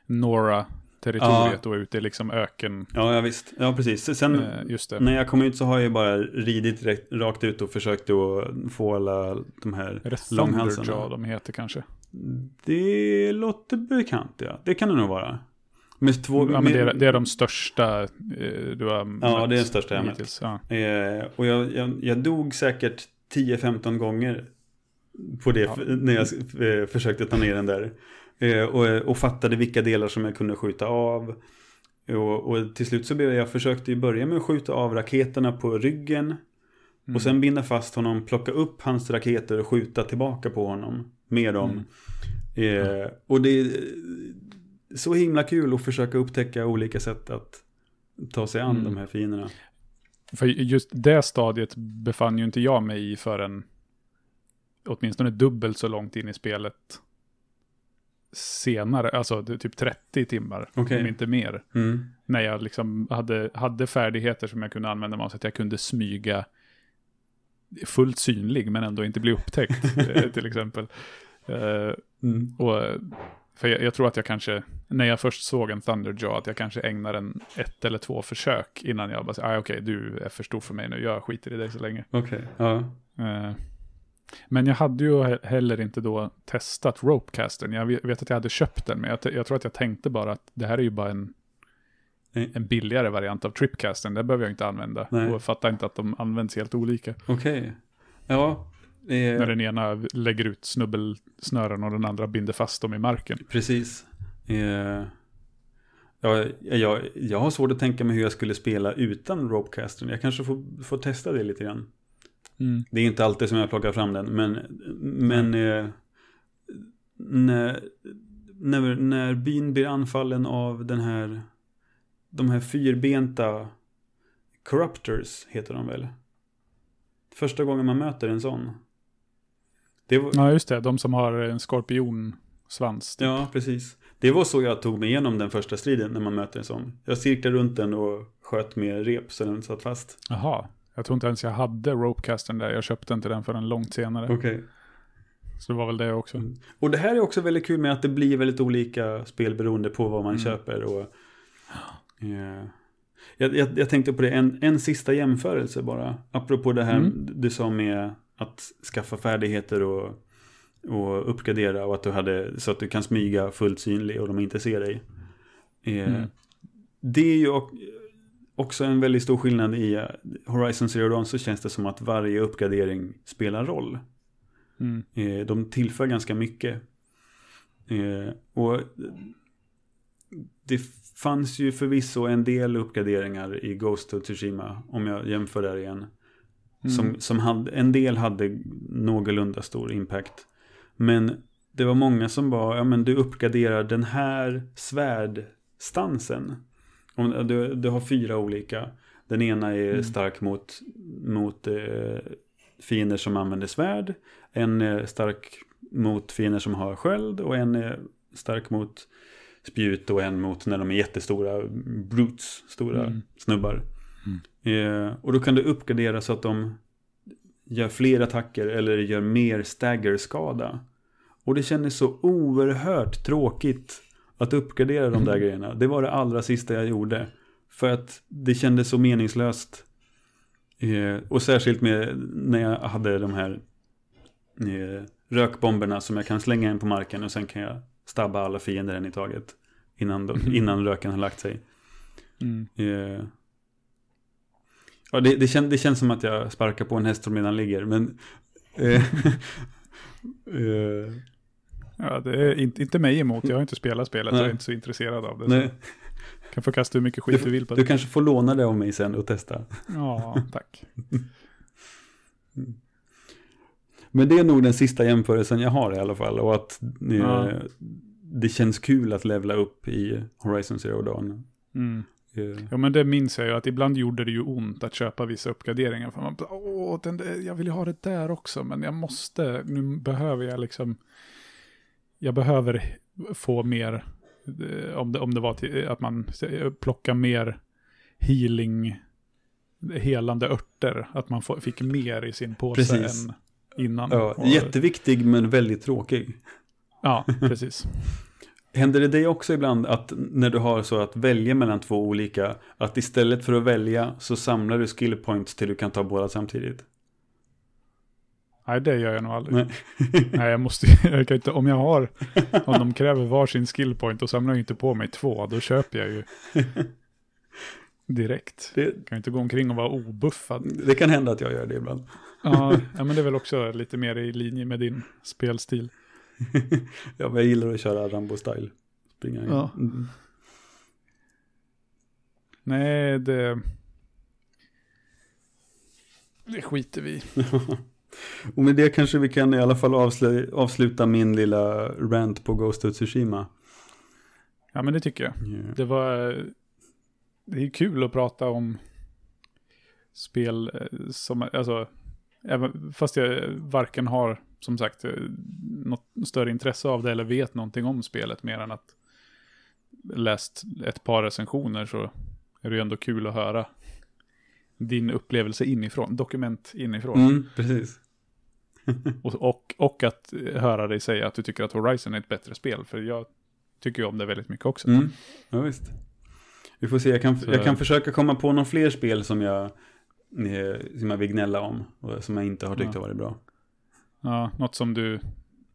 Nora-territoriet och ut i liksom öken. Ja, ja visst. Ja, precis. Sen Eh, just det. när jag kom ut så har jag bara ridit direkt, rakt ut och försökt att få alla de här Är det långhalsarna. Thunderjaw de heter kanske? Det låter bekant, ja. Det kan det nog vara. Med två, ja, med, det, är, det är de största eh, du har Ja, det är den största jag mött. Ja. Eh, och jag, jag, jag dog säkert 10-15 gånger på det Ja. när jag eh, försökte ta ner den där. Eh, och, och fattade vilka delar som jag kunde skjuta av. Och, och till slut så blev jag, jag försökte börja med att skjuta av raketerna på ryggen. Mm. Och sen binda fast honom, plocka upp hans raketer och skjuta tillbaka på honom med dem. Mm. Eh, och det är så himla kul att försöka upptäcka olika sätt att ta sig an Mm. de här fienderna. För just det stadiet befann ju inte jag mig i förrän åtminstone dubbelt så långt in i spelet senare, alltså typ 30 timmar, Okej. om inte mer. Mm. När jag liksom hade, hade färdigheter som jag kunde använda mig av så att jag kunde smyga fullt synlig men ändå inte bli upptäckt eh, till exempel. Eh, Mm. och, för jag, jag tror att jag kanske, när jag först såg en Thunderjaw, att jag kanske ägnar en ett eller två försök innan jag bara säger, ah, okej, du är för stor för mig nu, jag skiter i dig så länge. Okej, ja. Eh, men jag hade ju he- heller inte då testat Ropecastern. Jag vet, att jag hade köpt den, men jag, jag tror att jag tänkte bara att det här är ju bara en, en billigare variant av Tripcastern. Det behöver jag inte använda. Nej. Och jag fattar inte att de används helt olika. Okej. Ja, När eh, den ena lägger ut snubbelsnören och den andra binder fast dem i marken. precis. Eh, ja, jag, jag har svårt att tänka mig hur jag skulle spela utan Ropecastern. Jag kanske får, får testa det lite grann. Det är inte alltid som jag plockar fram den, men, men eh, när, när, när byn blir anfallen av den här, de här fyrbenta corruptors heter de väl? Första gången man möter en sån. Det var, Ja, just det. De som har en skorpionsvans. typ. ja, precis. Det var så jag tog mig igenom den första striden när man möter en sån. Jag cirklade runt den och sköt med rep så den satt fast. Jaha. Jag tror inte ens jag hade Ropecastern där. Jag köpte inte den förrän långt senare. Okej. Så det var väl det också. Mm. Och det här är också väldigt kul med att det blir väldigt olika spel beroende på vad man Mm. köper. Och, Eh, jag, jag, jag, tänkte på det, en, en sista jämförelse bara. Apropå det här mm. du sa med att skaffa färdigheter och, och uppgradera och att du hade så att du kan smyga fullt synlig och de inte ser dig. Eh, mm. Det är ju också en väldigt stor skillnad i eh, Horizon Zero Dawn så känns det som att varje uppgradering spelar roll. Mm. Eh, de tillför ganska mycket. Eh, och det fanns ju förvisso en del uppgraderingar i Ghost of Tsushima, om jag jämför där igen. Mm. Som, som hade, en del hade någorlunda stor impact. Men det var många som var, ja men du uppgraderar den här svärdstansen. Om, du, du har fyra olika. Den ena är mm. stark mot, mot eh, fiender som använder svärd. En är stark mot fiender som har sköld och en är stark mot spjut och en mot när de är jättestora brutes, stora mm. snubbar. Mm. Eh, och då kan du uppgradera så att de gör fler attacker eller gör mer staggerskada. Och det kändes så oerhört tråkigt att uppgradera de där mm. grejerna. Det var det allra sista jag gjorde. För att det kändes så meningslöst. Eh, och särskilt med när jag hade de här eh, rökbomberna som jag kan slänga in på marken och sen kan jag stabba alla fiender en i taget. Innan, de, innan röken har lagt sig. Mm. Eh, ja, det, det, kän, det, känns som att jag sparkar på en häst som redan ligger. Men, eh, eh, ja, det är inte, inte mig emot. Jag har inte spelat spelet. Nej. Jag är inte så intresserad av det. Nej. Kan få kasta hur mycket skit du, du vill på det. Du kanske får låna det av mig sen och testa. Ja, tack. Men det är nog den sista jämförelsen jag har i alla fall. Och att eh, ja. det känns kul att levla upp i Horizon Zero Dawn. Mm. Yeah. Ja men det minns jag ju att ibland gjorde det ju ont att köpa vissa uppgraderingar. För man åh, den där, jag vill ju ha det där också men jag måste, nu behöver jag liksom, jag behöver få mer, eh, om det, om det var till, att man plockar mer healing, helande örter, att man fick mer i sin påse Precis. än innan. Ja. Jätteviktig men väldigt tråkig. Ja, precis. Händer det dig också ibland att när du har så att välja mellan två olika, att istället för att välja så samlar du skill points till du kan ta båda samtidigt? Nej, det gör jag nog aldrig. Nej, Nej jag måste jag kan inte, om jag har, om de kräver varsin skill point och samlar jag inte på mig två, då köper jag ju direkt. Det, kan ju inte gå omkring och vara obuffad. Det kan hända att jag gör det ibland. ja, ja, men det är väl också lite mer i linje med din spelstil. ja, men jag gillar att köra Rambo-style. Springa in. Ja. Mm. Nej, det... Det skiter vi Och med det kanske vi kan i alla fall avslu avsluta min lilla rant på Ghost of Tsushima. Ja, men det tycker jag. Yeah. Det var... Det är kul att prata om spel eh, som, alltså, även, fast jag varken har som sagt, eh, något större intresse av det eller vet någonting om spelet mer än att läst ett par recensioner så är det ju ändå kul att höra din upplevelse inifrån, dokument inifrån. Mm, precis. och, och, och, att höra dig säga att du tycker att Horizon är ett bättre spel, för jag tycker ju om det väldigt mycket också. Mm, ja, visst. Vi får se, jag kan, jag kan försöka komma på några fler spel som jag, eh, som jag vill gnälla om, och som jag inte har tyckt ja. har varit bra. Ja, något som du,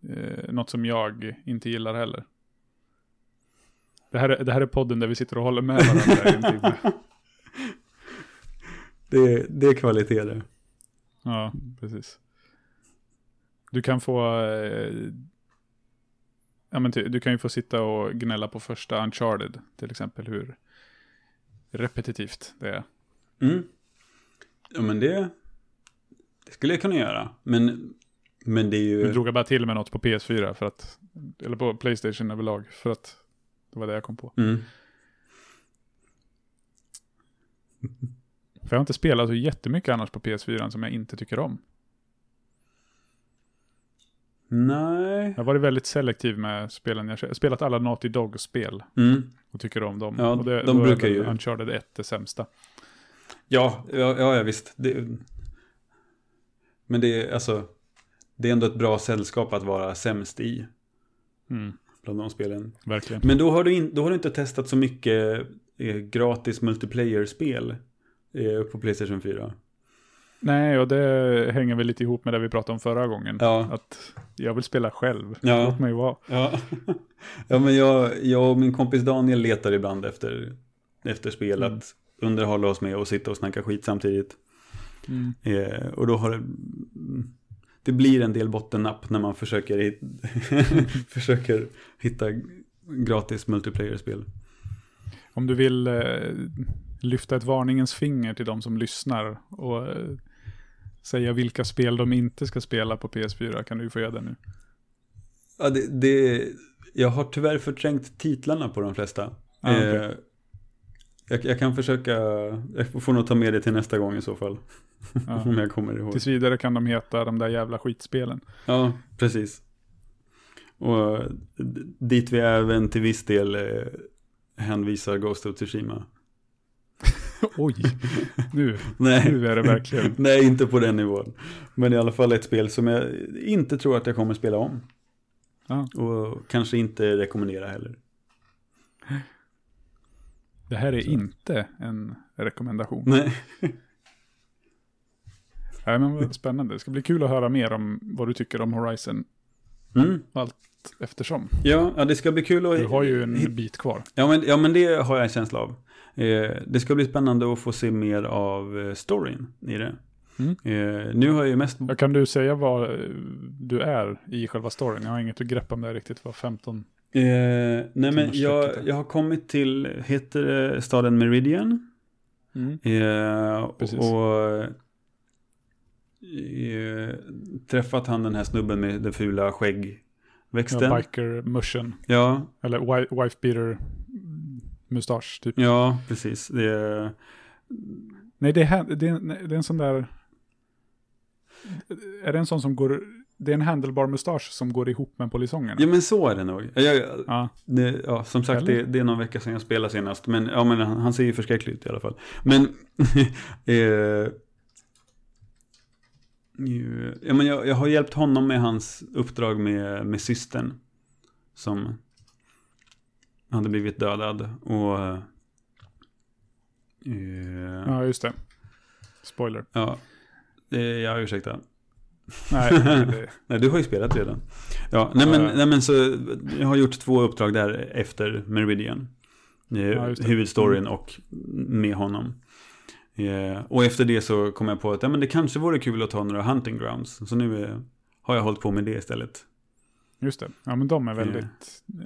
eh, något som jag inte gillar heller. Det här, är, det här är podden där vi sitter och håller med varandra. Det, det är kvalitet det. Ja, precis. Du kan få, eh, ja men du kan ju få sitta och gnälla på första Uncharted till exempel hur repetitivt det är. Mm. Ja men det, det skulle jag kunna göra. Men men det är ju... Nu drog jag bara till med något på PS4 för att, eller på Playstation överlag, för att det var det jag kom på. Mm. För jag har inte spelat så jättemycket annars på PS4 som jag inte tycker om. Nej. Jag har varit väldigt selektiv med spelen. Jag har spelat alla Naughty Dog-spel. Mm. Och tycker om dem. Ja, det, de brukar ju... Uncharted 1 det sämsta. Ja, ja, ja visst. Det... Men det är alltså det är ändå ett bra sällskap att vara sämst i. Mm. Bland de spelen. Verkligen. Men då har, du in, då har du inte testat så mycket eh, gratis multiplayer-spel eh, på Playstation 4. Nej, och det hänger väl lite ihop med det vi pratade om förra gången. Ja. Att jag vill spela själv. Ja. Låt mig vara. Ja, ja men jag, jag och min kompis Daniel letar ibland efter, efter spel Mm. att underhålla oss med och sitta och snacka skit samtidigt. Mm. Eh, och då har det, det blir en del bottennapp när man försöker, hit, försöker hitta gratis multiplayer-spel. Om du vill eh, lyfta ett varningens finger till de som lyssnar och eh, säga vilka spel de inte ska spela på PS4 kan du få göra det nu. Ja, det, det, jag har tyvärr förträngt titlarna på de flesta. Ah, okej. eh, jag, jag kan försöka, jag får nog ta med det till nästa gång i så fall. Ja. Om jag kommer ihåg. Tills vidare kan de heta de där jävla skitspelen. Ja, precis. Och dit vi även till viss del eh, hänvisar Ghost of Tsushima. Oj, nu, Nej. nu är det verkligen. Nej, inte på den nivån. Men i alla fall ett spel som jag inte tror att jag kommer spela om. Ja. Och kanske inte rekommendera heller. Det här är inte en rekommendation. Nej. Nej, men vad spännande. Det ska bli kul att höra mer om vad du tycker om Horizon Mm. eftersom. Ja, ja, det ska bli kul att... Du har ju en bit kvar. Ja men, ja, men det har jag en känsla av. Eh, det ska bli spännande att få se mer av eh, storyn i det. Mm. Eh, nu har jag ju mest... Ja, Kan du säga vad du är i själva storyn? Jag har inget att greppa om det riktigt. Vad 15? Eh, nej men jag, jag har kommit till, heter det staden Meridian? Eh, Precis. och eh, träffat han den här snubben med den fula skäggväxten. Ja, biker mushen. Ja, Eller wi- wife beater mustasch typ. ja, precis. Det, Nej, det är, det, är, det är en sån där... Är det en sån som går... Det är en handlebar mustasch som går ihop med polisongerna. ja men så är det nog. Jag, Ja, Det, ja, som sagt, det, det är någon vecka sedan jag spelade senast. Men, ja, men han, han ser ju förskräcklig ut i alla fall. Men, eh, ja, men jag, jag har hjälpt honom med hans uppdrag med, med systern. Som hade blivit dödad. Och, eh, ja just det. Spoiler. ja, eh, ja, ursäkta. Nej, Nej, du har ju spelat redan. Ja, nej men, nej men så jag har gjort två uppdrag där efter Meridian. Eh, Ja, huvudstoryn och med honom. Eh, och efter det så kom jag på att ja, men det kanske vore kul att ta några hunting grounds. Så nu eh, har jag hållit på med det istället. just det. Ja, men de är väldigt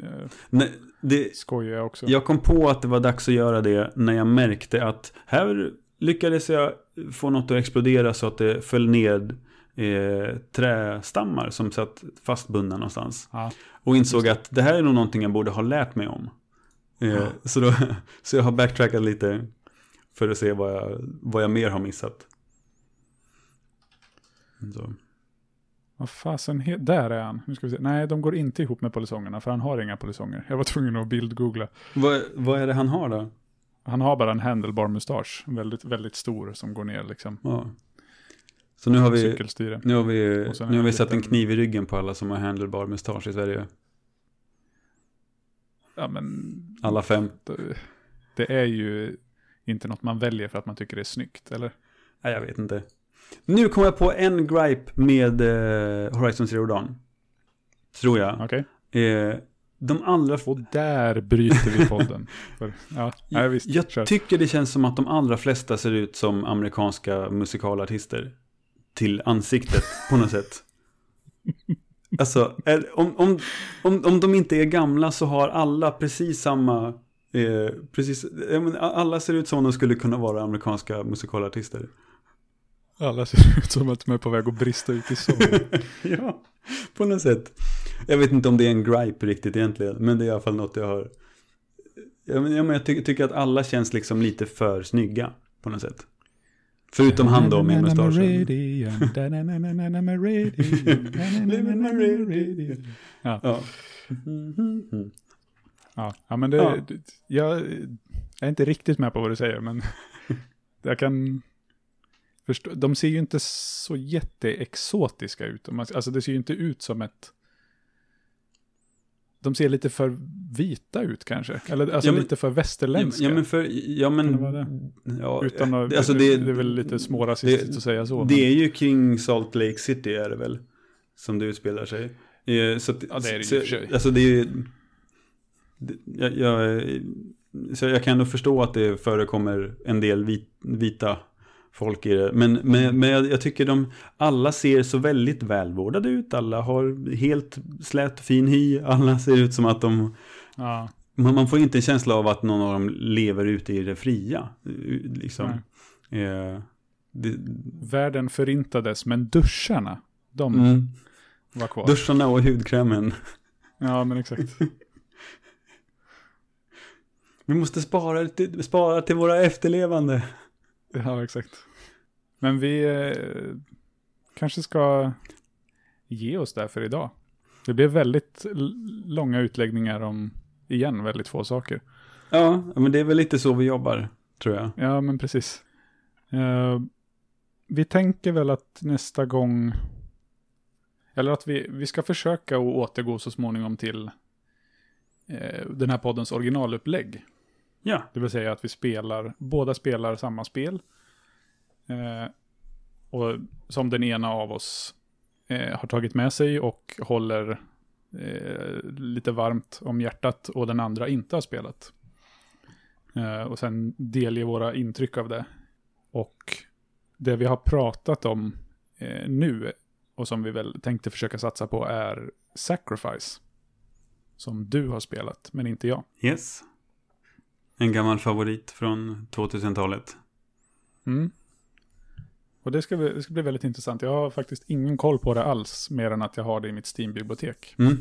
eh, Nej, det, skojiga också. jag kom på att det var dags att göra det när jag märkte att här lyckades jag få något att explodera så att det föll ned eh, trästammar som satt fastbundna någonstans. Ja. Och insåg att det här är nog någonting jag borde ha lärt mig om. Eh, så, då, så jag har backtrackat lite för att se vad jag, vad jag mer har missat. Så. Vad fasen, där är han. Nu ska vi se. Nej, de går inte ihop med polisongerna, för han har inga polisonger. Jag var tvungen att bildgoogla. Vad, vad är det han har då? Han har bara en handlebar mustasch, väldigt, väldigt stor, som går ner liksom. Ja. Så nu har vi, Cykelstyre. nu har vi, nu har vi satt en kniv i ryggen på alla som har handlebar mustasch i Sverige. Ja, men Alla fem. det, är ju inte något man väljer för att man tycker det är snyggt, eller? Nej, jag vet inte. Nu kom jag på en gripe med eh, Horizon Zero Dawn. Tror jag. Okej. Eh, de allra... Och där bryter vi podden. För, ja, nej, visst. jag kör. tycker det känns som att de allra flesta ser ut som amerikanska musikalartister. Till ansiktet på något sätt. Alltså, är, om, om, om, om de inte är gamla så har alla precis samma... Eh, precis, alla ser ut som om de skulle kunna vara amerikanska musikalartister. Alla ser ut som att de är på väg att brista ut i sång. ja, på något sätt. Jag vet inte om det är en gripe riktigt egentligen, men det är i alla fall något jag har. Ja, men jag ty tycker att alla känns liksom lite för snygga på något sätt. Förutom han då med mustaschen. Ja, Ja. ja, ja, men det, Ja. jag är inte riktigt med på vad du säger, men jag kan förstå. De ser ju inte så jätteexotiska ut. Alltså det ser ju inte ut som ett de ser lite för vita ut kanske. Eller alltså Ja, men- lite för västerländska. Ja men för, ja men... Det Ja, Utan att, alltså det, det, är väl lite smårasistiskt det- att säga så. det men- är ju kring Salt Lake City är det väl? Som det utspelar sig. Eh, Så att, Ja, det är det så, för sig. Alltså det är ju... Jag, jag, så jag kan ändå förstå att det förekommer en del vit, vita folk i det. Men, men, men jag, jag tycker de alla ser så väldigt välvårdade ut. Alla har helt slät fin hy. Alla ser ut som att de... ja, Man, man får inte en känsla av att någon av dem lever ute i det fria. Liksom. Eh, det, världen förintades, men duscharna, de mm. var kvar. Duscharna och hudkrämen. Ja, men exakt. Vi måste spara till, spara till våra efterlevande. Ja, exakt. Men vi eh, kanske ska ge oss där för idag. Det blev väldigt långa utläggningar om, igen, väldigt få saker. Ja, men det är väl lite så vi jobbar, tror jag. Ja, men precis. Eh, vi tänker väl att nästa gång, eller att vi, vi ska försöka att återgå så småningom till eh, den här poddens originalupplägg. Ja, Det vill säga att vi spelar, båda spelar samma spel. Eh, och som den ena av oss eh, har tagit med sig och håller eh, lite varmt om hjärtat och den andra inte har spelat. Eh, och sen delge våra intryck av det. Och det vi har pratat om eh, nu och som vi väl tänkte försöka satsa på är Sacrifice. Som du har spelat, men inte jag. yes. En gammal favorit från 2000-talet. Mm. Och det ska, bli, det ska bli väldigt intressant. Jag har faktiskt ingen koll på det alls, mer än att jag har det i mitt Steam-bibliotek. Mm.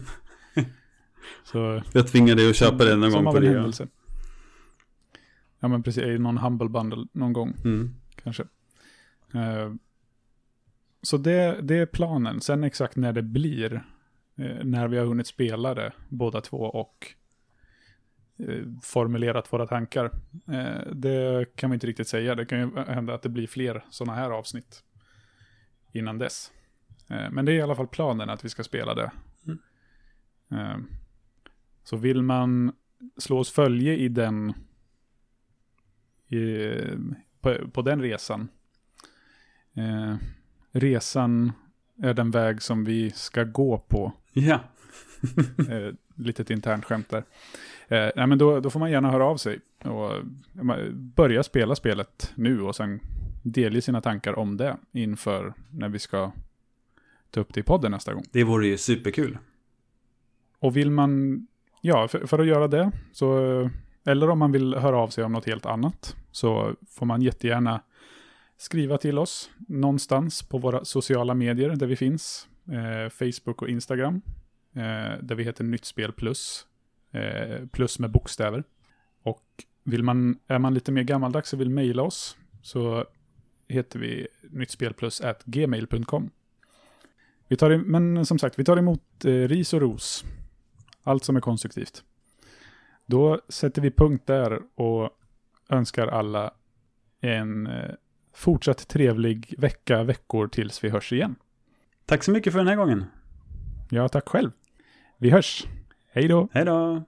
Så, Jag tvingade dig att köpa den någon som gång på det. händelse. Ja, men precis. I någon Humble Bundle någon gång, Mm. kanske. Eh, så det, det är planen. Sen exakt när det blir, eh, när vi har hunnit spela det, båda två, och formulerat våra tankar. Eh, det kan vi inte riktigt säga. Det kan ju hända att det blir fler sådana här avsnitt innan dess. Eh, men det är i alla fall planen att vi ska spela det. Mm. Eh, så vill man slå oss följe i den i, på, på den resan. Eh, resan är den väg som vi ska gå på. Ja, Eh, litet internt skämt där. Eh, nej, men då, då får man gärna höra av sig och eh, börja spela spelet nu och sen delge sina tankar om det inför när vi ska ta upp det i podden nästa gång. det vore ju superkul. Och vill man, ja, för, för att göra det, så, eller om man vill höra av sig om något helt annat, så får man jättegärna skriva till oss någonstans på våra sociala medier där vi finns. Eh, Facebook och Instagram, eh, där vi heter Nytt Spel Plus, eh, plus med bokstäver. Och vill man, är man lite mer gammaldags och vill mejla oss, så heter vi nyttspelplus@gmail.com. Vi tar, em- men som sagt, vi tar emot eh, ris och ros. Allt som är konstruktivt. Då sätter vi punkt där och önskar alla en eh, fortsatt trevlig vecka, veckor tills vi hörs igen. Tack så mycket för den här gången. Ja, tack själv. Vi hörs. Hej då. Hej då!